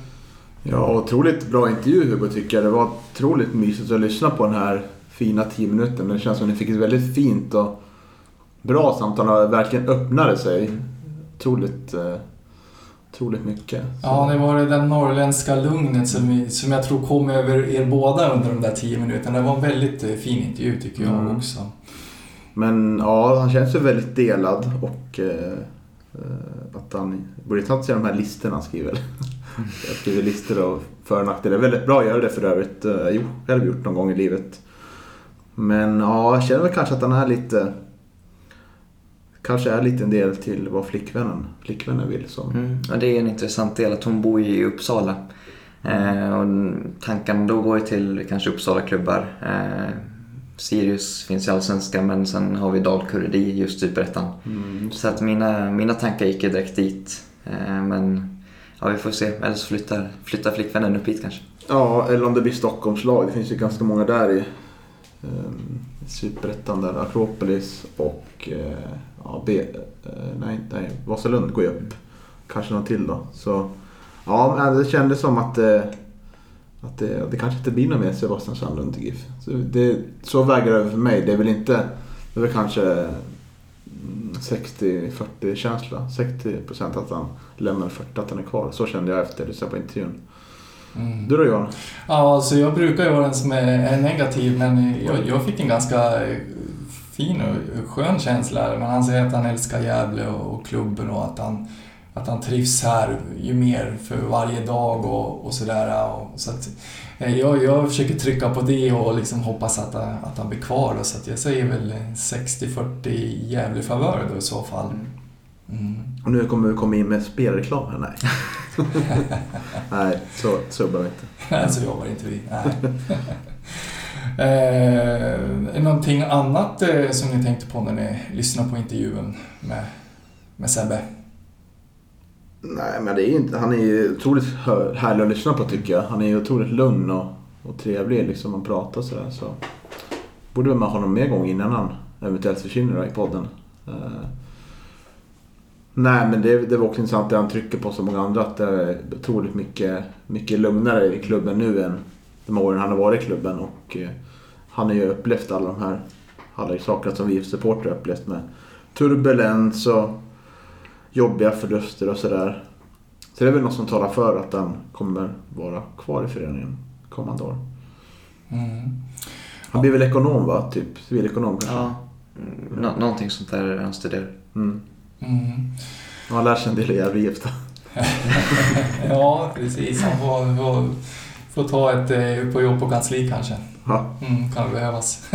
Ja, otroligt bra intervju Hugo tycker jag. Det var otroligt mysigt att lyssna på den här fina 10 minuten. Det känns som att ni fick ett väldigt fint och bra samtal och verkligen öppnade sig. Otroligt, eh, otroligt mycket. Så- Ja, det var det där norrländska lugnet som, som jag tror kom över er båda under de där tio minuterna. Det var en väldigt eh, fin intervju tycker jag Mm. också. Men ja, han känns ju väldigt delad och eh, eh, att han borde tagit sig de här listorna han skriver. (laughs) Jag skriver listor och för och nackdelar. Väldigt bra att göra det för övrigt. Jag har gjort någon gång i livet. Men ja, jag känner väl kanske att han är lite... Kanske är lite en del till vad flickvännen, flickvännen vill. Som, Mm. Och det är en intressant del att hon bor ju i Uppsala. Eh, och tanken då går ju till kanske Uppsala-klubbar. Eh, Sirius finns i Allsvenskan men sen har vi Dalkurd i just Superettan. Mm, Så att mina, mina tankar gick ju direkt dit. Eh, men ja, vi får se. Eller så flyttar, flyttar flickvännen upp hit kanske. Ja, eller om det blir Stockholmslag. Det finns ju ganska många där i Eh, Superettan där. Akropolis och eh, ja, B, eh, nej, nej, Vasalund går ju upp. Kanske någon till då. Så ja, men det kändes som att, eh, att det, det kanske inte blir något mer Sebastian Sandlund till GIF. Så, det, så väger det över för mig. Det är väl inte, det är väl kanske 60-40 känsla. 60% att han lämnar 40 att han är kvar. Så kände jag efter att lyssna på intervjun. Mm. Du då Johan? Ja, alltså jag brukar ju vara den som är, negativ men jag, jag fick en ganska fin och skön känsla. Men han säger att han älskar Gävle och, klubben och att han, att han trivs här ju mer för varje dag och, och sådär. Och, så att, eh, jag, jag försöker trycka på det och liksom hoppas att, att han blir kvar. Då, så att jag säger väl 60-40 i Gävle-favör då i så fall. Mm. Och nu kommer vi komma in med spelreklam här. Nej. (laughs) Nej, så subbar vi inte. Nej, så jobbar inte vi. Nej. (laughs) eh, någonting annat eh, som ni tänkte på när ni lyssnade på intervjun med, med Sebbe? Nej, men det är inte, han är ju otroligt härlig att lyssna på tycker jag. Han är ju otroligt lugn och, och trevlig liksom och pratar sådär. Så. Borde man ha honom mer gång innan han eventuellt försvinner i podden. Eh, nej, men det, det var också intressant det han trycker på så många andra. Att det är otroligt mycket, mycket lugnare i klubben nu än de åren han har varit i klubben. Och eh, han har ju upplevt alla de här alla saker som vi supportrar upplevt med turbulens och jobbiga förluster och sådär. Så det är väl något som talar för att han kommer vara kvar i föreningen kommande år. Mm. Han blir väl ekonom va? Typ civilekonom kanske? Ja, nå- någonting sånt där han studerar. Mm. Mm. Han lär sig en del i Gävle IF. Ja, precis. Han får, får, får ta ett eh, på jobb på kansli kanske. Mm, kan behövas.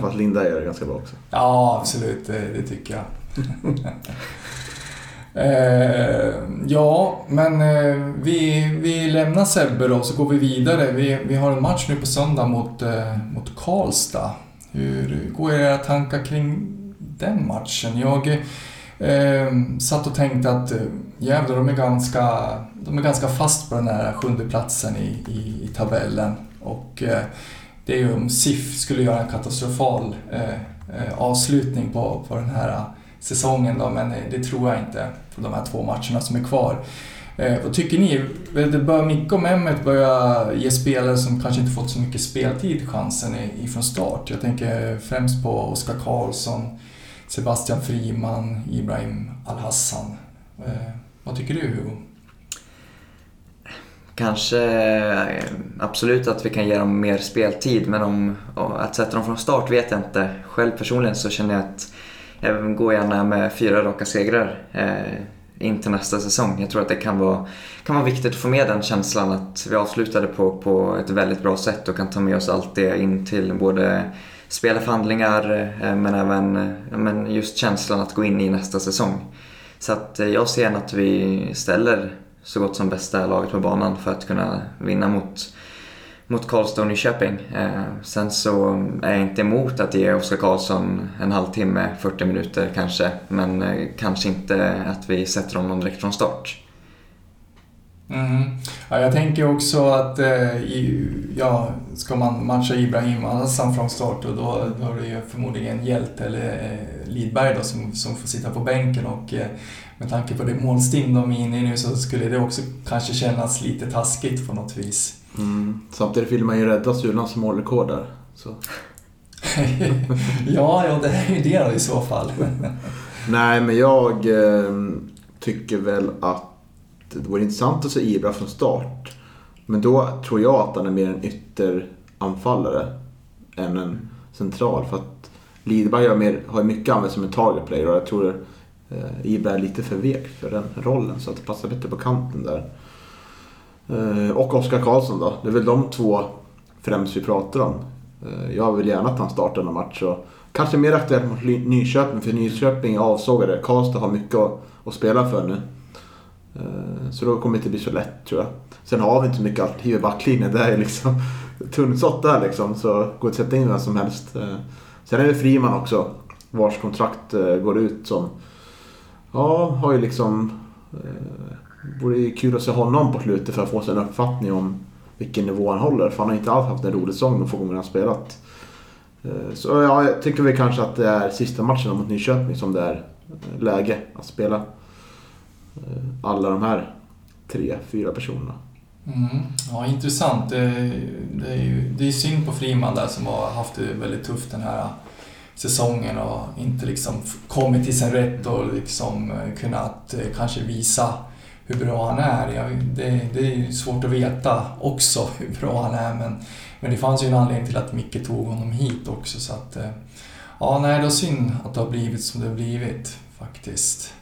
fast Linda gör det ganska bra också. Ja, absolut. Det, det tycker jag. (laughs) eh, ja, men eh, vi, vi lämnar Sebbe då, så går vi vidare. Vi, vi har en match nu på söndag mot, eh, mot Karlstad. Hur går era tankar kring den matchen? Jag eh, satt och tänkte att eh, Gävle, de är ganska, de är ganska fast på den här sjunde platsen i, i, i tabellen. Och eh, det är ju om SIF skulle göra en katastrofal eh, eh, avslutning på, på den här säsongen då, men eh, det, tror jag inte på de här två matcherna som är kvar. Eh, vad tycker ni? Det bör Micke och Mehmet börja ge spelare som kanske inte fått så mycket speltid chansen ifrån start? Jag tänker främst på Oskar Karlsson, Sebastian Friman, Ibrahim Al-Hassan. Eh, vad tycker du Hugo? Kanske eh, absolut att vi kan ge dem mer speltid men om att sätta dem från start vet jag inte. Själv personligen så känner jag att jag går gärna med fyra raka segrar eh, in till nästa säsong. Jag tror att det kan vara, kan vara viktigt att få med den känslan att vi avslutade på, på ett väldigt bra sätt och kan ta med oss allt det in till både spelarförhandlingar eh, men även eh, men just känslan att gå in i nästa säsong. Så att eh, jag ser gärna att vi ställer så gott som bästa laget på banan för att kunna vinna mot, mot Karlstad och Nyköping. Sen så är jag inte emot att ge Oskar Karlsson en halvtimme, 40 minuter kanske. Men kanske inte att vi sätter honom direkt från start. Mm. Ja, jag tänker också att eh, i, ja, ska man matcha Ibrahim Hassan från start och då, då är det ju förmodligen Hjälte eller eh, Lidberg då som, som får sitta på bänken och eh, med tanke på det målsting de är inne i nu så skulle det också kanske kännas lite taskigt på något vis. Mm. Samtidigt vill man ju rädda Sulans målrekord där. (laughs) Ja, ja, det är ju det då i så fall. (laughs) Nej, men jag eh, tycker väl att det vore intressant att se Ibra från start. Men då tror jag att han är mer en ytteranfallare än en central. För att Lidberg har, mer, har mycket använts som en target player och jag tror eh, Ibra är lite för vek för den rollen. Så att det passar bättre på kanten där. Eh, och Oskar Karlsson då. Det är väl de två främst vi pratar om. Eh, jag vill gärna att han startar någon match. Och kanske mer aktuellt mot Ly- Nyköping, för Nyköping är avsågade. Karlstad har mycket att, att spela för nu. Eh, så då kommer det inte bli så lätt tror jag. Sen har vi inte så mycket alternativ i backlinjen. Det är liksom (laughs) tunnsått där liksom. Så går att sätta in vem som helst. Eh, sen är det Friman också. Vars kontrakt eh, går ut som... Ja, har ju liksom... Eh, vore ju kul att se honom på slutet för att få sig en uppfattning om vilken nivå han håller. För han har inte alls haft en rolig säsong de få gånger han spelat. Så ja, jag tycker väl kanske att det är sista matchen mot Nyköping som det är läge att spela Eh, alla de här tre, fyra personerna. Mm. Ja, intressant. Det, det, är ju, det är synd på Friman där som har haft det väldigt tufft den här säsongen och inte liksom kommit till sin rätt och liksom eh, kunnat eh, kanske visa hur bra han är. Det, det är ju svårt att veta också (laughs) hur bra han är men, men det fanns ju en anledning till att Micke tog honom hit också så att ja, nej, det är synd att det har blivit som det har blivit faktiskt.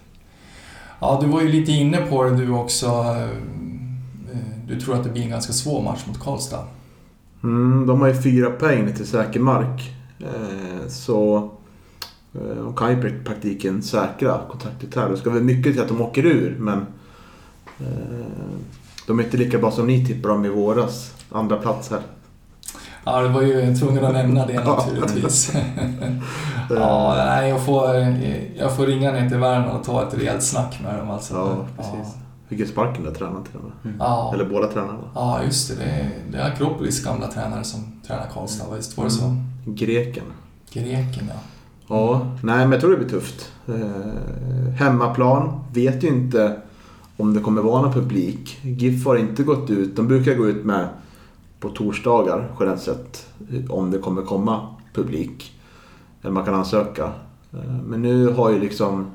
Ja, du var ju lite inne på det du också. eh, Du tror att det blir en ganska svår match mot Karlstad. Mm, de har ju fyra poäng till säker mark. Eh, så eh, de kan ju i praktiken säkra kontraktet här. Det ska väl mycket till att de åker ur men eh, de är inte lika bra som ni tippar dem i våras. Andra plats här. Ja, det var ju tvungen att nämna det (laughs) naturligtvis. (laughs) ja, nej, jag får, jag får ringa ner till Värmland och ta ett rejält snack med dem. Alltså. Ja, precis. Fick ju sparken där tränaren till och med. Ja, Eller båda tränarna. ja just det. Det är, det är Akropolis gamla tränare som tränar Karlstad. Visst var det så? Greken. Greken, ja. Ja, nej men jag tror det blir tufft. Eh, hemmaplan, vet ju inte om det kommer vara någon publik. GIF har inte gått ut, de brukar gå ut med på torsdagar generellt sett om det kommer komma publik. Eller man kan ansöka. Eh, men nu har ju liksom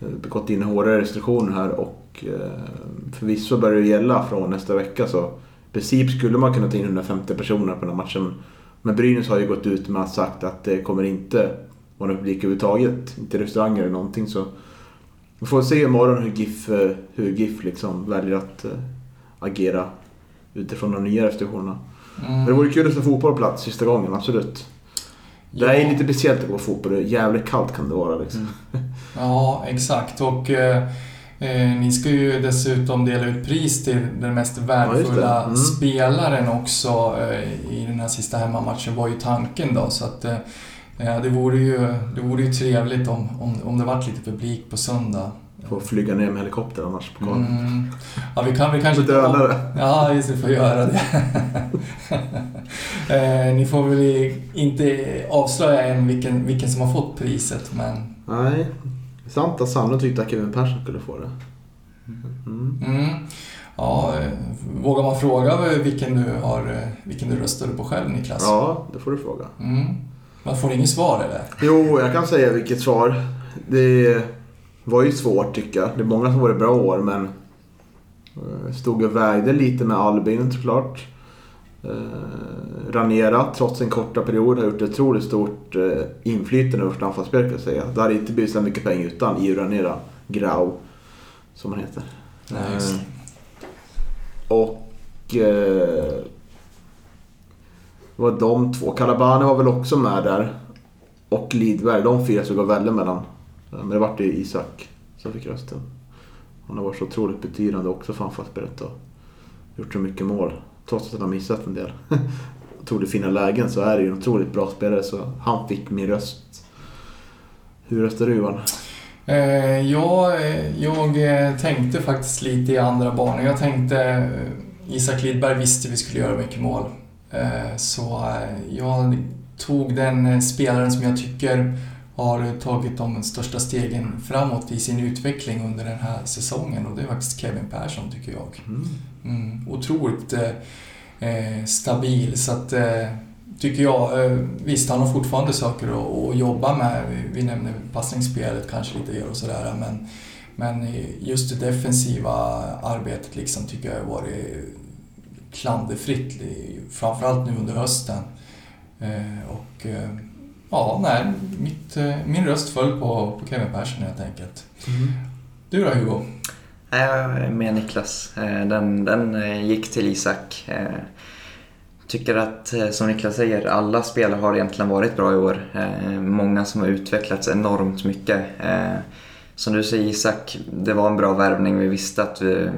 eh, gått in hårdare restriktioner här och eh, förvisso börjar det gälla från nästa vecka så i princip skulle man kunna ta in 150 personer på den här matchen. Men Brynäs har ju gått ut med att sagt att det kommer inte vara någon publik överhuvudtaget. Inte restauranger eller någonting så. Vi får se imorgon hur GIF, hur GIF liksom väljer att agera utifrån de nya restriktionerna. Men det vore kul att se fotboll på plats sista gången, absolut. Det är lite speciellt att gå fotboll. Det är jävligt kallt kan det vara liksom. Ja, exakt. Och eh, eh, ni ska ju dessutom dela ut pris till den mest värdefulla Mm. spelaren också eh, i den här sista hemmamatchen var ju tanken då. Så att eh, det, vore ju, det vore ju trevligt om, om, om det vart lite publik på söndag. Får flyga ner med helikopter annars på kvalen. Mm. Ja, vi kan, vi kanske... Döda det. Ja, just det, får göra det. (laughs) eh, ni får väl inte avslöja än vilken, vilken som har fått priset, men... Nej. Är sant att Sandro tyckte att Kevin Persson skulle få det. Mm. Mm. Ja, eh, vågar man fråga vilken du, har, eh, vilken du röstade på själv, Niklas? Ja, det får du fråga. Mm. Man får inget svar, eller? Jo, jag kan säga vilket svar. Det var ju svårt tycker jag. Det är många som var det bra år men eh, stod och vägde lite med Albin såklart. Eh, Ranera, trots en korta period, har gjort ett otroligt stort eh, inflytande över vårt anfallsspel kan jag säga. Det hade inte blivit så mycket pengar utan Io Ranera, Grau, som han heter. Det. Eh, Och... Eh, det var de två. Calabane var väl också med där. Och Lidberg. De fyra som gav välja mellan. Eh, men det vart ju Isak som fick rösten. Han har varit så otroligt betydande också för anfallsspelet och gjort så mycket mål. Trots att han har missat en del. (laughs) Otroligt fina lägen så är det ju en otroligt bra spelare så han fick min röst. Hur röstar du Johan? Eh, jag, jag eh, tänkte faktiskt lite i andra banor. Jag tänkte eh, Isak Lidberg visste vi skulle göra mycket mål. Eh, Så jag tog den spelaren som jag tycker har tagit de största stegen framåt i sin utveckling under den här säsongen och det är faktiskt Kevin Persson tycker jag. Mm, otroligt eh, eh, stabil så att eh, tycker jag. Eh, visst, han har fortfarande saker att, att jobba med. Vi, vi nämner passningsspelet kanske lite grann och sådär men, men just det defensiva arbetet liksom tycker jag har varit klanderfritt, framförallt nu under hösten. Eh, och ja, nej, mitt, eh, min röst föll på, på Kevin Persson helt enkelt. Du då Hugo? Jag med Niklas. Eh, Den, den eh, gick till Isak. Tycker att, som Niklas säger, alla spelare har egentligen varit bra i år. Många som har utvecklats enormt mycket. Som du säger Isak, det var en bra värvning. Vi visste att vi,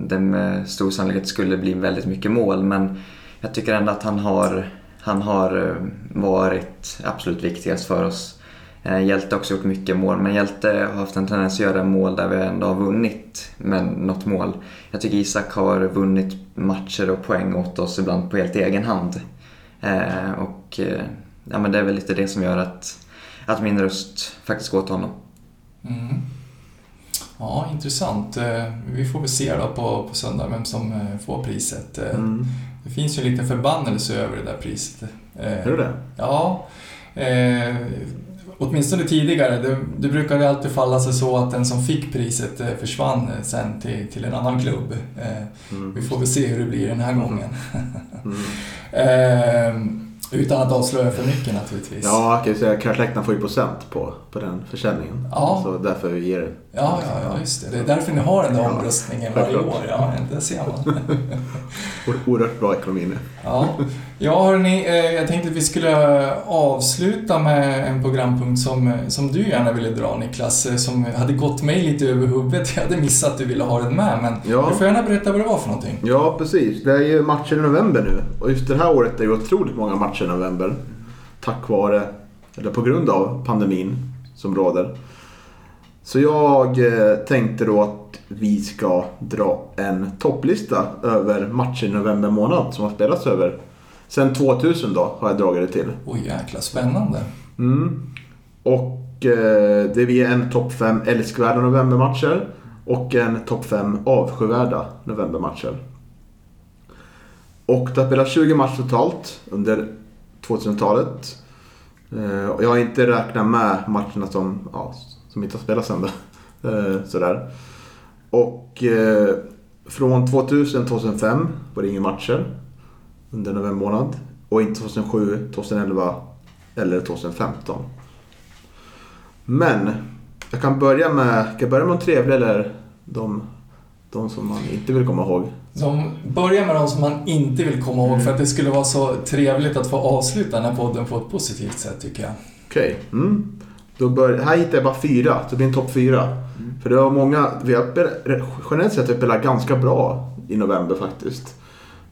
det med stor sannolikhet skulle bli väldigt mycket mål. Men jag tycker ändå att han har, han har eh, varit absolut viktigast för oss. Eh, Hjälte har också gjort mycket mål, men Hjälte har haft en tendens att göra mål där vi ändå har vunnit med något mål. Jag tycker Isak har vunnit matcher och poäng åt oss ibland på helt egen hand. Eh, och ja, men det är väl lite det som gör att, att min röst faktiskt går till honom. Mm. Ja, intressant. Vi får väl se då på, på söndag vem som får priset. Mm. Det finns ju en liten förbannelse över det där priset. Eh, Är det det? Ja. Eh, åtminstone tidigare. Det, det brukade alltid falla sig så att den som fick priset eh, försvann eh, sen till, till en annan klubb. Eh, Mm. vi får väl se hur det blir den här gången. Mm. (laughs) eh, utan att avslöja för mycket naturligtvis. Ja, jag kan ju säga Karlsläktarna får ju procent på, på den försäljningen. Ja. Så därför ger det. Ja, ja, ja, just det. Det är därför ni har den där Ja, omröstningen varje år. Ja, det ser man. (laughs) Oerhört bra ekonomi nu. Ja, ja hörni, eh, jag tänkte att vi skulle avsluta med en programpunkt som, som du gärna ville dra Niklas, eh, som hade gått mig lite över huvudet. Jag hade missat att du ville ha den med, men Ja. du får gärna berätta vad det var för någonting. Ja, precis. Det är ju matcher i november nu. Och just det här året är det otroligt många matcher i november. Tack vare, eller på grund av pandemin som råder. Så jag eh, tänkte då att vi ska dra en topplista över matcher i november månad som har spelats över. Sen 2000 då har jag dragit det till. Oj jäkla spännande. Mm. Och eh, det blir en topp 5 älskvärda novembermatcher och en topp 5 avskyvärda novembermatcher. Och det har spelats 20 matcher totalt under 2000-talet. Eh, och jag har inte räknat med matcherna som, ja, som inte har spelats än. Eh, sådär. Och eh, från 2000 2005 var det inga matcher under november månad. Och inte 2007, 2011 eller 2015. Men jag kan börja med, kan jag börja med de trevliga eller de, de som man inte vill komma ihåg? Som börjar med de som man inte vill komma ihåg för att det skulle vara så trevligt att få avsluta den här podden på ett positivt sätt tycker jag. Okej. Mm. Då bör, här hittar jag bara fyra, så det blir en topp fyra. För det var många, vi har generellt sett har vi spelat ganska bra i november faktiskt.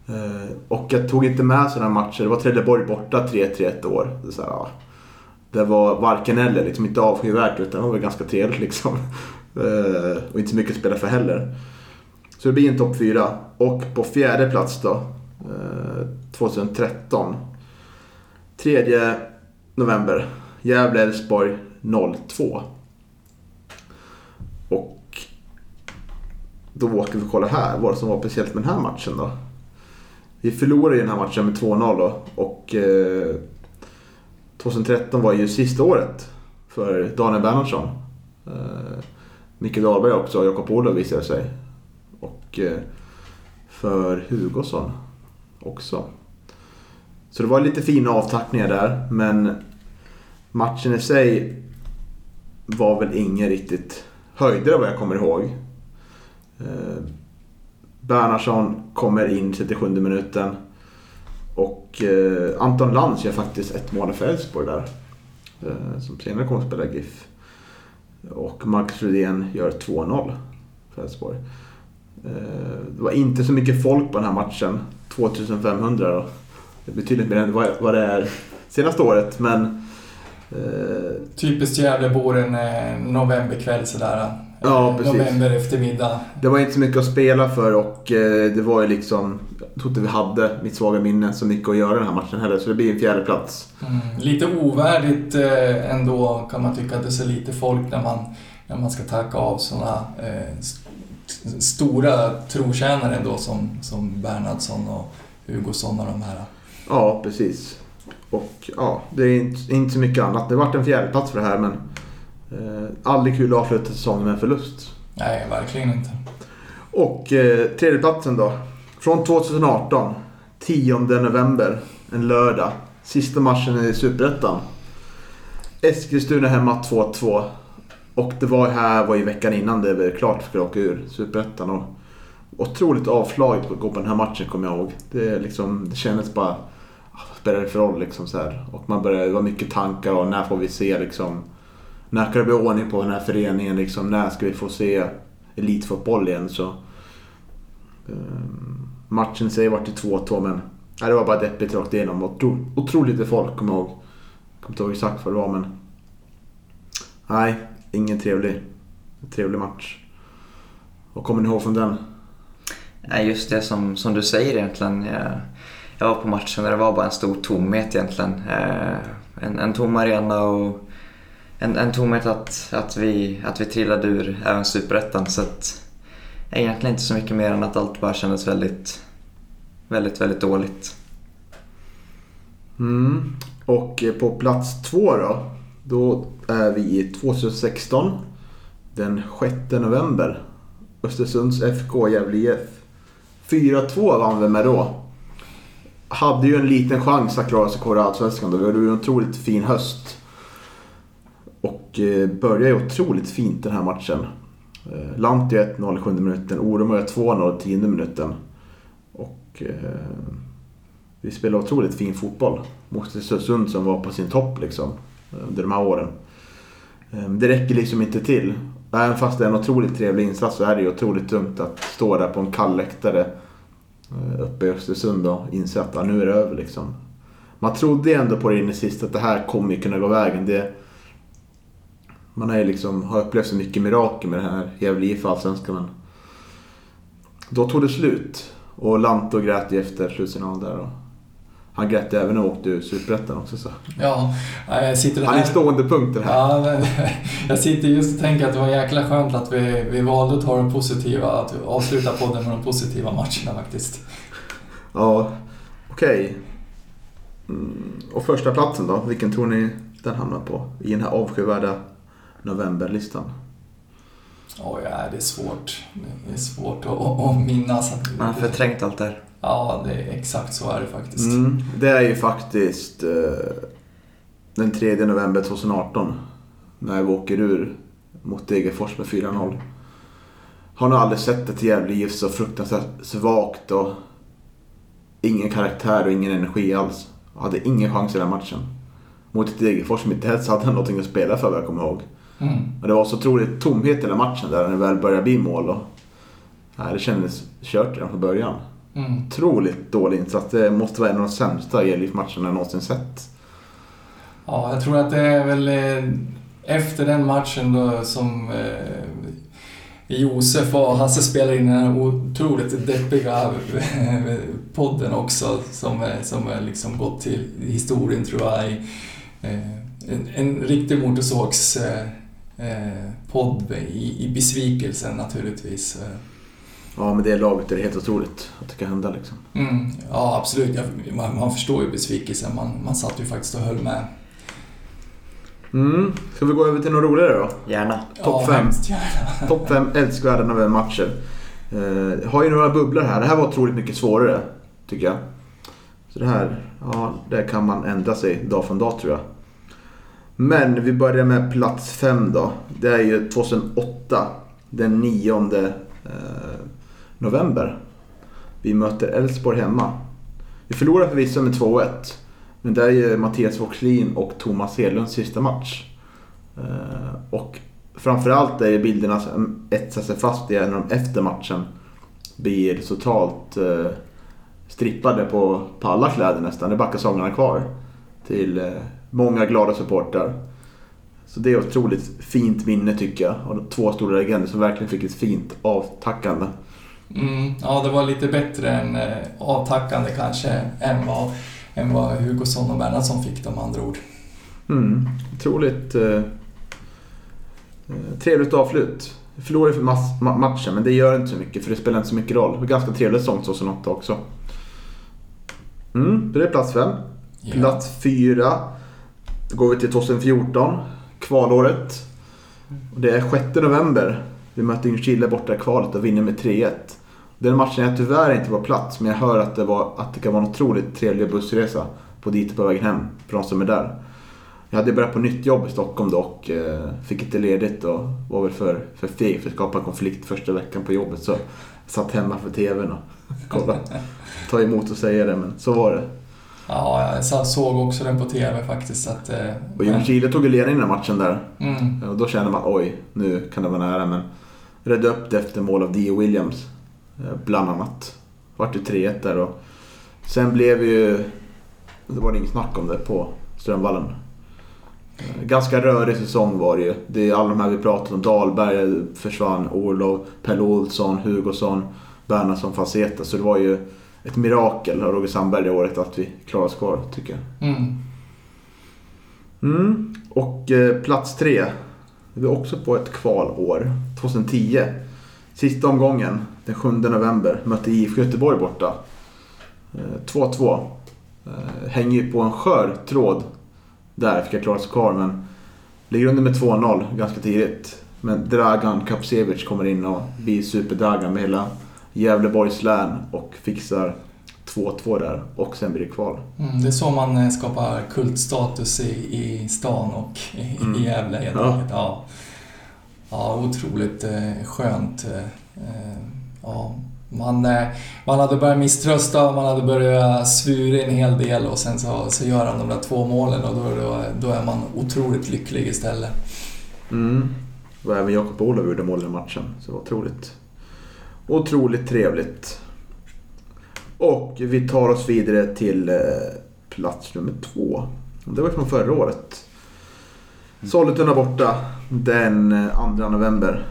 Eh, och jag tog inte med sådana matcher. Det var Trelleborg borta 3-3 ett år. Det, så här, ja. det var varken eller, liksom inte avskyvärt utan det var väl ganska trevligt liksom. (laughs) Eh, och inte så mycket att spela för heller. Så det blir en topp fyra. Och på fjärde plats då, eh, 2013. 3 november. Gävle-Elfsborg 02. Och då åker vi och kollar här vad som var speciellt med den här matchen då. Vi förlorade ju den här matchen med 2-0 då och eh, 2013 var ju sista året för Daniel Bernhardsson. Eh, Mikael Dahlberg också, och Jakob Olof visade sig. Och eh, för Hugosson också. Så det var lite fina avtackningar där men matchen i sig var väl ingen riktigt höjdare vad jag kommer ihåg. Eh, Bernhardsson kommer in 37 minuten. Och eh, Anton Lantz gör faktiskt ett mål för Elfsborg där. Eh, som senare kommer att spela GIF. Och Marcus Rydén gör 2-0 för Elfsborg. Eh, det var inte så mycket folk på den här matchen. 2500 då. Det är betydligt mer än vad det är senaste året. Men Typiskt Gävlebor en eh, novemberkväll sådär. Ja, Eh, precis. November eftermiddag. Det var inte så mycket att spela för och eh, det var ju liksom... Jag tror inte vi hade, mitt svaga minne, så mycket att göra den här matchen heller. Så det blir en fjärde plats. Mm. Lite ovärdigt eh, ändå kan man tycka att det är så lite folk när man, när man ska tacka av sådana eh, st- stora trotjänare ändå som, som Bernhardsson och Hugosson och de här. Ja, precis. Och ja, det är inte, inte så mycket annat. Det vart en fjärde plats för det här men... Eh, aldrig kul att avsluta säsongen med en förlust. Nej, verkligen inte. Och eh, tredjeplatsen då. Från 2018. 10 november. En lördag. Sista matchen i Superettan. Eskilstuna hemma 2-2. Och det var här var i veckan innan det blev klart för att åka ur Superettan. Och otroligt avslaget att gå på den här matchen kommer jag ihåg. Det, liksom, det kändes bara... Vad spelar det för roll liksom så här. Och man börjar, det var mycket tankar och när får vi se liksom... När kan det bli ordning på den här föreningen liksom? När ska vi få se elitfotboll igen? Så, Ehm, matchen i sig det 2-2 men nej, det var bara deppigt rakt igenom. Otro, otroligt lite folk kommer jag ihåg. Jag kommer inte ihåg exakt vad det var men... Nej, ingen trevlig, trevlig match. Vad kommer ni ihåg från den? Nej, just det som, som du säger egentligen. Jag, jag var på matchen där det var bara en stor tomhet egentligen. Eh, en, en tom arena och en, en tomhet att, att, vi, att vi trillade ur även superettan. Så att, egentligen inte så mycket mer än att allt bara kändes väldigt, väldigt, väldigt dåligt. Mm. Och eh, på plats två då. Då är vi i 2016. Den 6 november. Östersunds FK Gävle IF. 4-2 vann vi med då. Hade ju en liten chans att klara sig kvar i Allsvenskan Det var ju en otroligt fin höst. Och eh, började ju otroligt fint den här matchen. Eh, 1-0 i sjunde minuten. Orum 2-0 i tionde minuten. Och eh, vi spelade otroligt fin fotboll mot Östersund som var på sin topp liksom under de här åren. Eh, det räcker liksom inte till. Även fast det är en otroligt trevlig insats så är det ju otroligt dumt att stå där på en kall läktare Eh, uppe i Östersund och inse att ja, nu är det över liksom. Man trodde ju ändå på det in i sist att det här kommer ju kunna gå vägen. Det, man har ju liksom, har upplevt så mycket mirakel med det här Gävle IF Allsvenskan men då tog det slut. Och Lanto grät ju efter slutsignalen där. Och han grät även när han åkte ur Superettan också. Så. Ja, jag sitter Han är här... en stående punkt det här. Ja, men, (laughs) jag sitter just och tänker att det var jäkla skönt att vi, vi valde att ta de positiva, att avsluta podden med de positiva matcherna faktiskt. Ja, okej. Mm, och första platsen då? Vilken tror ni den hamnar på i den här avskyvärda novemberlistan? Oj, ja, det är svårt. Det är svårt att, att minnas. Att, Man har förträngt allt det här. Ja, det är exakt så är det faktiskt. Mm, det är ju faktiskt eh, den 3 november 2018. När vi åker ur mot Degerfors med 4-0. har nog aldrig sett ett Gävle IF så fruktansvärt svagt och ingen karaktär och ingen energi alls. Och hade ingen chans i den matchen. Mot ett Degerfors som inte helst hade någonting att spela för vad jag kommer ihåg. Mm. Och det var så otroligt tomhet i hela matchen där när det väl började bli mål. Och, nej, det kändes kört redan från början. Mm. Otroligt dålig insats. Det måste vara en av de sämsta Gävle-matcherna jag någonsin sett. Ja, jag tror att det är väl eh, efter den matchen då som eh, Josef och Hasse spelar in den här otroligt deppiga eh, podden också som, som liksom gått till historien tror jag. En, en riktig motorsågs eh, eh, podd i, i besvikelsen naturligtvis. Eh. Ja, med det laget är det helt otroligt att det kan hända liksom. Mm, ja, absolut. Jag, man, man förstår ju besvikelsen. Man, man satt ju faktiskt och höll med. Mm. Ska vi gå över till något roligare då? Gärna. Topp ja, fem. hemskt gärna. (laughs) Topp 5 älskvärda novembermatcher. Uh, har ju några bubblor här. Det här var otroligt mycket svårare, tycker jag. Så det här, ja, där kan man ändra sig dag från dag tror jag. Men vi börjar med plats 5 då. Det är ju 2008, den 9 eh, november. Vi möter Elfsborg hemma. Vi förlorar förvisso med 2-1. Men det är ju Mattias Voxlin och Thomas Hedlunds sista match. Eh, och framförallt är det bilderna som etsar sig fast i när de efter matchen blir totalt eh, strippade på, på alla kläder nästan. Det är bara kalsongerna kvar. Till eh, många glada supportrar. Så det är ett otroligt fint minne tycker jag. Och två stora legender som verkligen fick ett fint avtackande. Mm, ja, det var lite bättre än eh, avtackande kanske än vad, än vad Hugosson och Bernhardsson fick de andra ord. Mm, otroligt eh, trevligt avslut. Förlorade för mass- ma- matchen men det gör inte så mycket för det spelar inte så mycket roll. Det var ganska trevlig säsong 2008 också. Mm, det är plats fem. Ja. Plats fyra. Då går vi till 2014. Kvalåret. Och det är 6 november. Vi möter Ljungskile borta i kvalet och vinner med 3-1. Den matchen är tyvärr inte på plats men jag hör att det, var, att det kan vara en otroligt trevlig bussresa på dit och på vägen hem för de som är där. Jag hade börjat på nytt jobb i Stockholm då och eh, fick inte ledigt och var väl för, för feg för att skapa konflikt första veckan på jobbet. Så jag satt hemma för TVn och (laughs) kollade. Ta emot och säga det men så var det. Ja, jag såg också den på TV faktiskt. Att, eh, Och Ljungskile tog ju ledningen i den matchen där. mm, Och då kände man oj, nu kan det vara nära. Men redde upp det efter mål av Dio Williams. Eh, Bland annat. Vart det 3-1 där och sen blev ju... Det var det inget snack om det på Strömvallen. Eh, Ganska rörig säsong var det ju. Det är alla de här vi pratat om. Dahlberg försvann, Orlov, Pelle Olsson, Hugosson, Bernhardsson, Faceta. Så det var ju ett mirakel av Roger Sandberg det året att vi klarade oss kvar, tycker jag. mm, Mm. Och eh, plats tre. Vi är också på ett kvalår. 2010. Sista omgången, den 7 november, mötte IFK Göteborg borta. Eh, 2-2. Eh, hänger ju på en skör tråd där, fick jag klara sig kvar. Men ligger under med 2-0 ganska tidigt. Men Dragan Kapsevic kommer in och blir superdragan med hela Gävleborgs län och fixar 2-2 där. Och sen blir det kval. mm, det är så man eh, skapar kultstatus i, i stan och i, Mm. i Gävle helt Ja. enkelt. Ja. Ja, otroligt eh, skönt. Eh, eh, ja. Man, man hade börjat misströsta och man hade börjat svura en hel del och sen så, så gör han de där två målen och då, då, då är man otroligt lycklig istället. Mm. Och även Jakob Olof gjorde mål i matchen. Så det var otroligt, otroligt trevligt. Och vi tar oss vidare till plats nummer två. Det var från förra året. Sollentuna borta den eh, 2 november.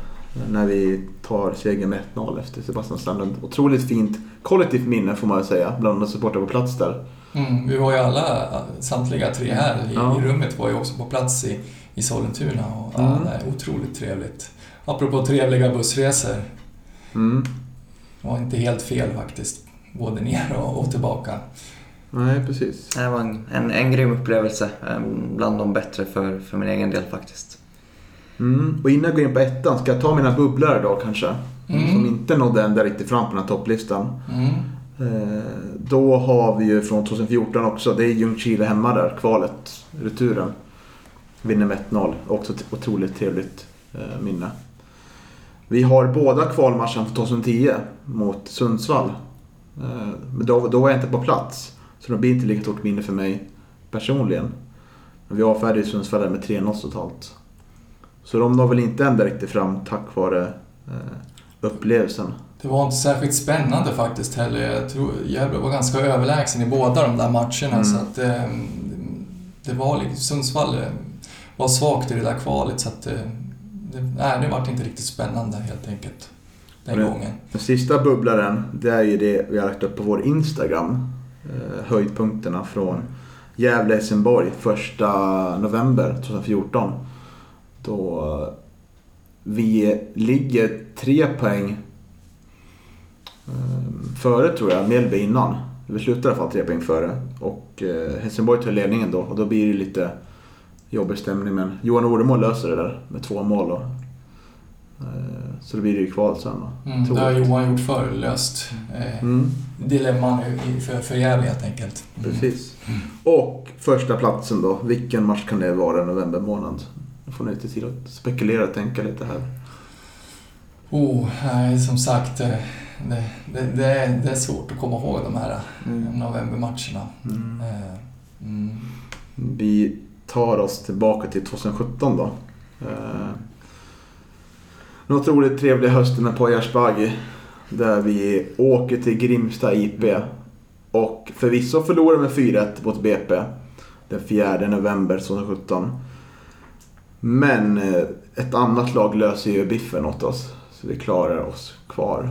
När vi tar segern med 1-0 efter Sebastian Strandlund. Otroligt fint kollektivt minne får man väl säga. Bland annat supportrar på plats där. Mm, vi var ju alla, samtliga tre här i, Ja. i rummet var ju också på plats i, i Sollentuna och ja, Mm. det är otroligt trevligt. Apropå trevliga bussresor, Mm. det var inte helt fel faktiskt. Både ner och, och tillbaka. Nej, precis. Det var en, en, en grym upplevelse. eh, Bland de bättre för, för min egen del faktiskt. Mm. Och innan jag går in på ettan ska jag ta mina bubblare då kanske. Mm. Som inte nådde ända riktigt fram på den här topplistan. Mm. Eh, då har vi ju från 2014 också, det är Ljungskile hemma där, kvalet, returen. Vinner med 1-0, också ett otroligt trevligt eh, minne. Vi har båda kvalmatchen för 2010 mot Sundsvall. Eh, Men då, då var jag inte på plats. Så det blir inte lika stort minne för mig personligen. Men vi avfärdade Sundsvall med 3-0 totalt. Så de når väl inte ända riktigt fram tack vare eh, upplevelsen. Det var inte särskilt spännande faktiskt heller. Jag tror Gävle var ganska överlägsen i båda de där matcherna. Mm. Så att, eh, det var liksom, Sundsvall eh, var svagt i det där kvalet så att eh, det, nej, det var inte riktigt spännande helt enkelt. Den Men- gången. Den sista bubblaren, det är ju det vi har lagt upp på vår Instagram. Eh, höjdpunkterna från Gävle-Helsingborg första november 2014. Då vi ligger tre poäng eh, före tror jag, Mjällby innan. Vi slutar i alla fall tre poäng före. Och eh, Helsingborg tar ledningen då och då blir det lite jobbig stämning. Men Johan Oremål löser det där med två mål. Då. Eh, så då blir det ju kval sen då. Mm, det har. Johan gjort förr, löst eh, Mm. dilemman för, för Gävle helt enkelt. Mm. Precis. Och första platsen då. Vilken match kan det vara i november månad? Då får ni lite tid att spekulera och tänka lite här. Oh, nej, som sagt, eh, det, det, det, är, det är svårt att komma ihåg de här eh, Mm. novembermatcherna. Mm. Eh, mm. Vi tar oss tillbaka till 2017 då. Eh, en otroligt trevlig höst med Pojarsbagge. Där vi åker till Grimsta IP. Och förvisso förlorar med 4-1 mot BP. Den 4 november 2017. Men eh, ett annat lag löser ju biffen åt oss. Så vi klarar oss kvar.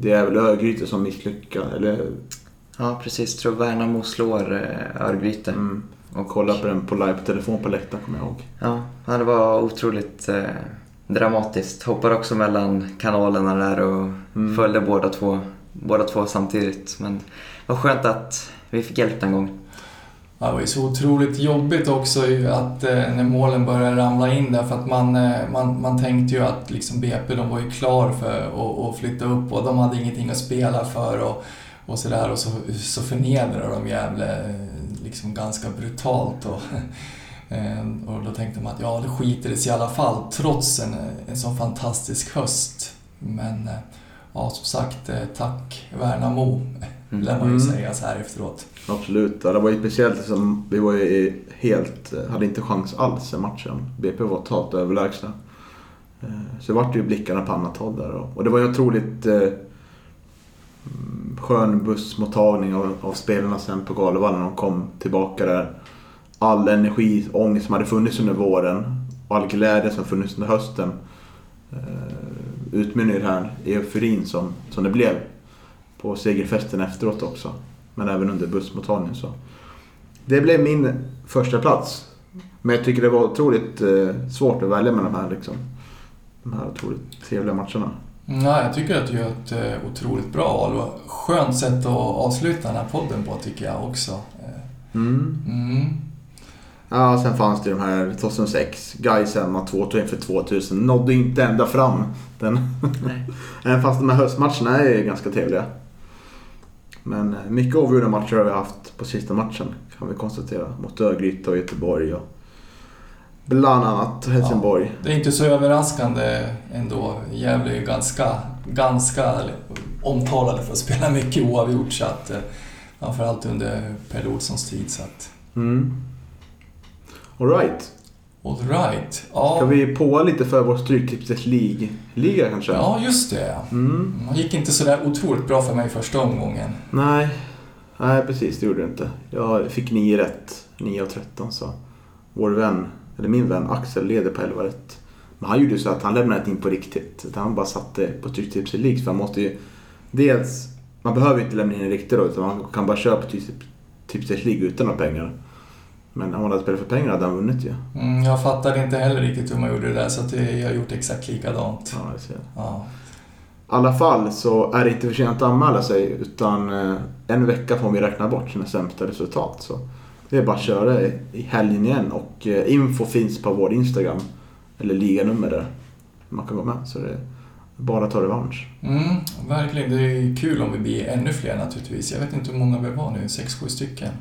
Det är väl Örgryte som misslyckas, eller? Ja, precis. Tror Värnamo slår eh, Örgryte. Mm. Och Kolla på den på live på telefon på läktaren kommer jag ihåg. Ja, ja, det var otroligt eh, dramatiskt. Hoppade också mellan kanalerna där och Mm. följde båda två, båda två samtidigt. Men det var skönt att vi fick hjälp den gången. Det var ju så otroligt jobbigt också att eh, när målen började ramla in där för att man, eh, man, man tänkte ju att liksom BP de var ju klar för att, att flytta upp och de hade ingenting att spela för och, och sådär och så, så förnedrade de Gävle eh, liksom ganska brutalt. Och, (laughs) ehm, och då tänkte man att ja, det skiter det sig i alla fall trots en, en sån fantastisk höst. Men ja, som sagt, tack Värnamo, (laughs) lär man ju Mm. säga så här efteråt. Absolut. Ja, det var ju speciellt som vi var ju helt, hade inte chans alls i matchen. BP var totalt överlägsna. Eh, Så det vart ju blickarna på annat håll där. Och det var ju otroligt eh, mm, skön bussmottagning av, av spelarna sen på Galevallen när de kom tillbaka där. All energi och ångest som hade funnits under våren och all glädje som funnits under hösten eh, utmynnar i den här euforin som, som det blev på segerfesten efteråt också. Men även under bussmottagningen. Så. Det blev min första plats. Men jag tycker det var otroligt eh, svårt att välja med de här, liksom, de här otroligt trevliga matcherna. Ja, jag tycker att du gör ett eh, otroligt bra val och skönt sätt att avsluta den här podden på tycker jag också. Eh, Mm. Mm. Ja, sen fanns det de här 2006. Gais hemma 2-2 inför 2000. Nådde inte ända fram. Den. Nej. (laughs) Även fast de här höstmatcherna är ganska trevliga. Men eh, mycket avgjorda matcher har vi haft på sista matchen. Kan vi konstatera. Mot Örgryte och Göteborg och bland annat Helsingborg. Det är inte så överraskande ändå. Gävle är ju ganska, ganska omtalade för att spela mycket oavgjort. Så att, eh, framförallt under Per Olssons tid. Så att, Mm. Alright. All right. Ja, Ska vi påa lite för vår Stryktipset League-liga kanske? ja, just det. Mm. Det gick inte sådär otroligt bra för mig första omgången. Nej. Nej, precis. Det gjorde det inte. Jag fick 9 rätt. 9 av 13 så. Vår vän, eller min vän Axel leder på 11 rätt. Men han gjorde så att han lämnade inte in på riktigt. Utan han bara satte på Stryktipset League. För han måste ju... Dels... Man behöver inte lämna in en riktig då. Utan man kan bara köpa Stryktipset League utan några pengar. Men om han hade spelat för pengar hade han vunnit ju. Mm, jag fattade inte heller riktigt hur man gjorde det där så att det, jag har gjort exakt likadant. Ja, jag ser. Ja. I alla fall så är det inte för sent att anmäla sig utan eh, en vecka får vi räkna bort sina sämsta resultat. Så det är bara att köra i i helgen igen och eh, info finns på vår Instagram. Eller liganummer där. Man kan gå med så det är bara att ta revansch. Mm, verkligen. Det är kul om vi blir ännu fler naturligtvis. Jag vet inte hur många vi var nu, sex, sju stycken.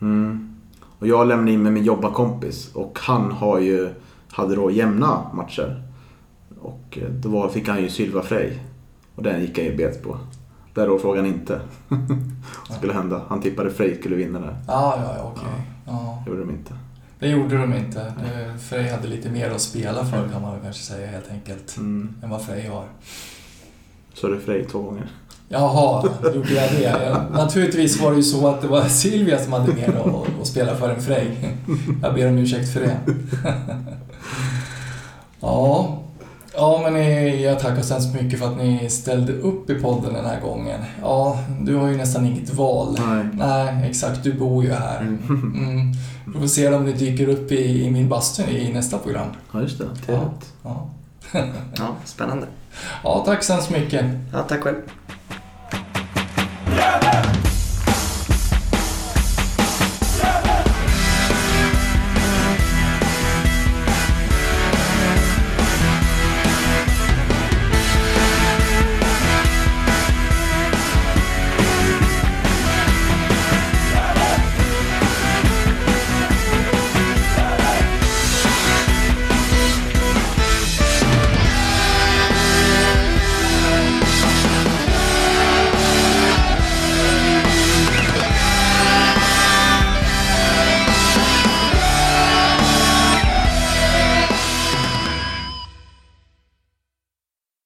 Mm. Och jag lämnade in med min jobbarkompis och han har ju, hade då jämna matcher. Och eh, då var, fick han ju Sylva Frey. Och den gick han ju bet på. Där då frågan inte (laughs) vad skulle hända. Han tippade Frey skulle vinna där. Ja, ja, ja, okej. Ja. Det gjorde de inte. Det gjorde de inte. Det- Frej hade lite mer att spela för kan man väl kanske säga helt enkelt. Mm. Än vad Frej har. Så det Frey två gånger. Jaha, gjorde jag det? Ja, naturligtvis var det ju så att det var Silvia som hade mer att, att spela för än Frej. Jag ber om ursäkt för det. Ja, ja men jag tackar så hemskt mycket för att ni ställde upp i podden den här gången. Ja, du har ju nästan inget val. Nej. Nej, exakt. Du bor ju här. Mm. Vi får se om ni dyker upp i, i min bastu i nästa program. Ja, just det. Ja, Trevligt. ja. Ja, spännande. ja tack så hemskt mycket. Ja, tack själv.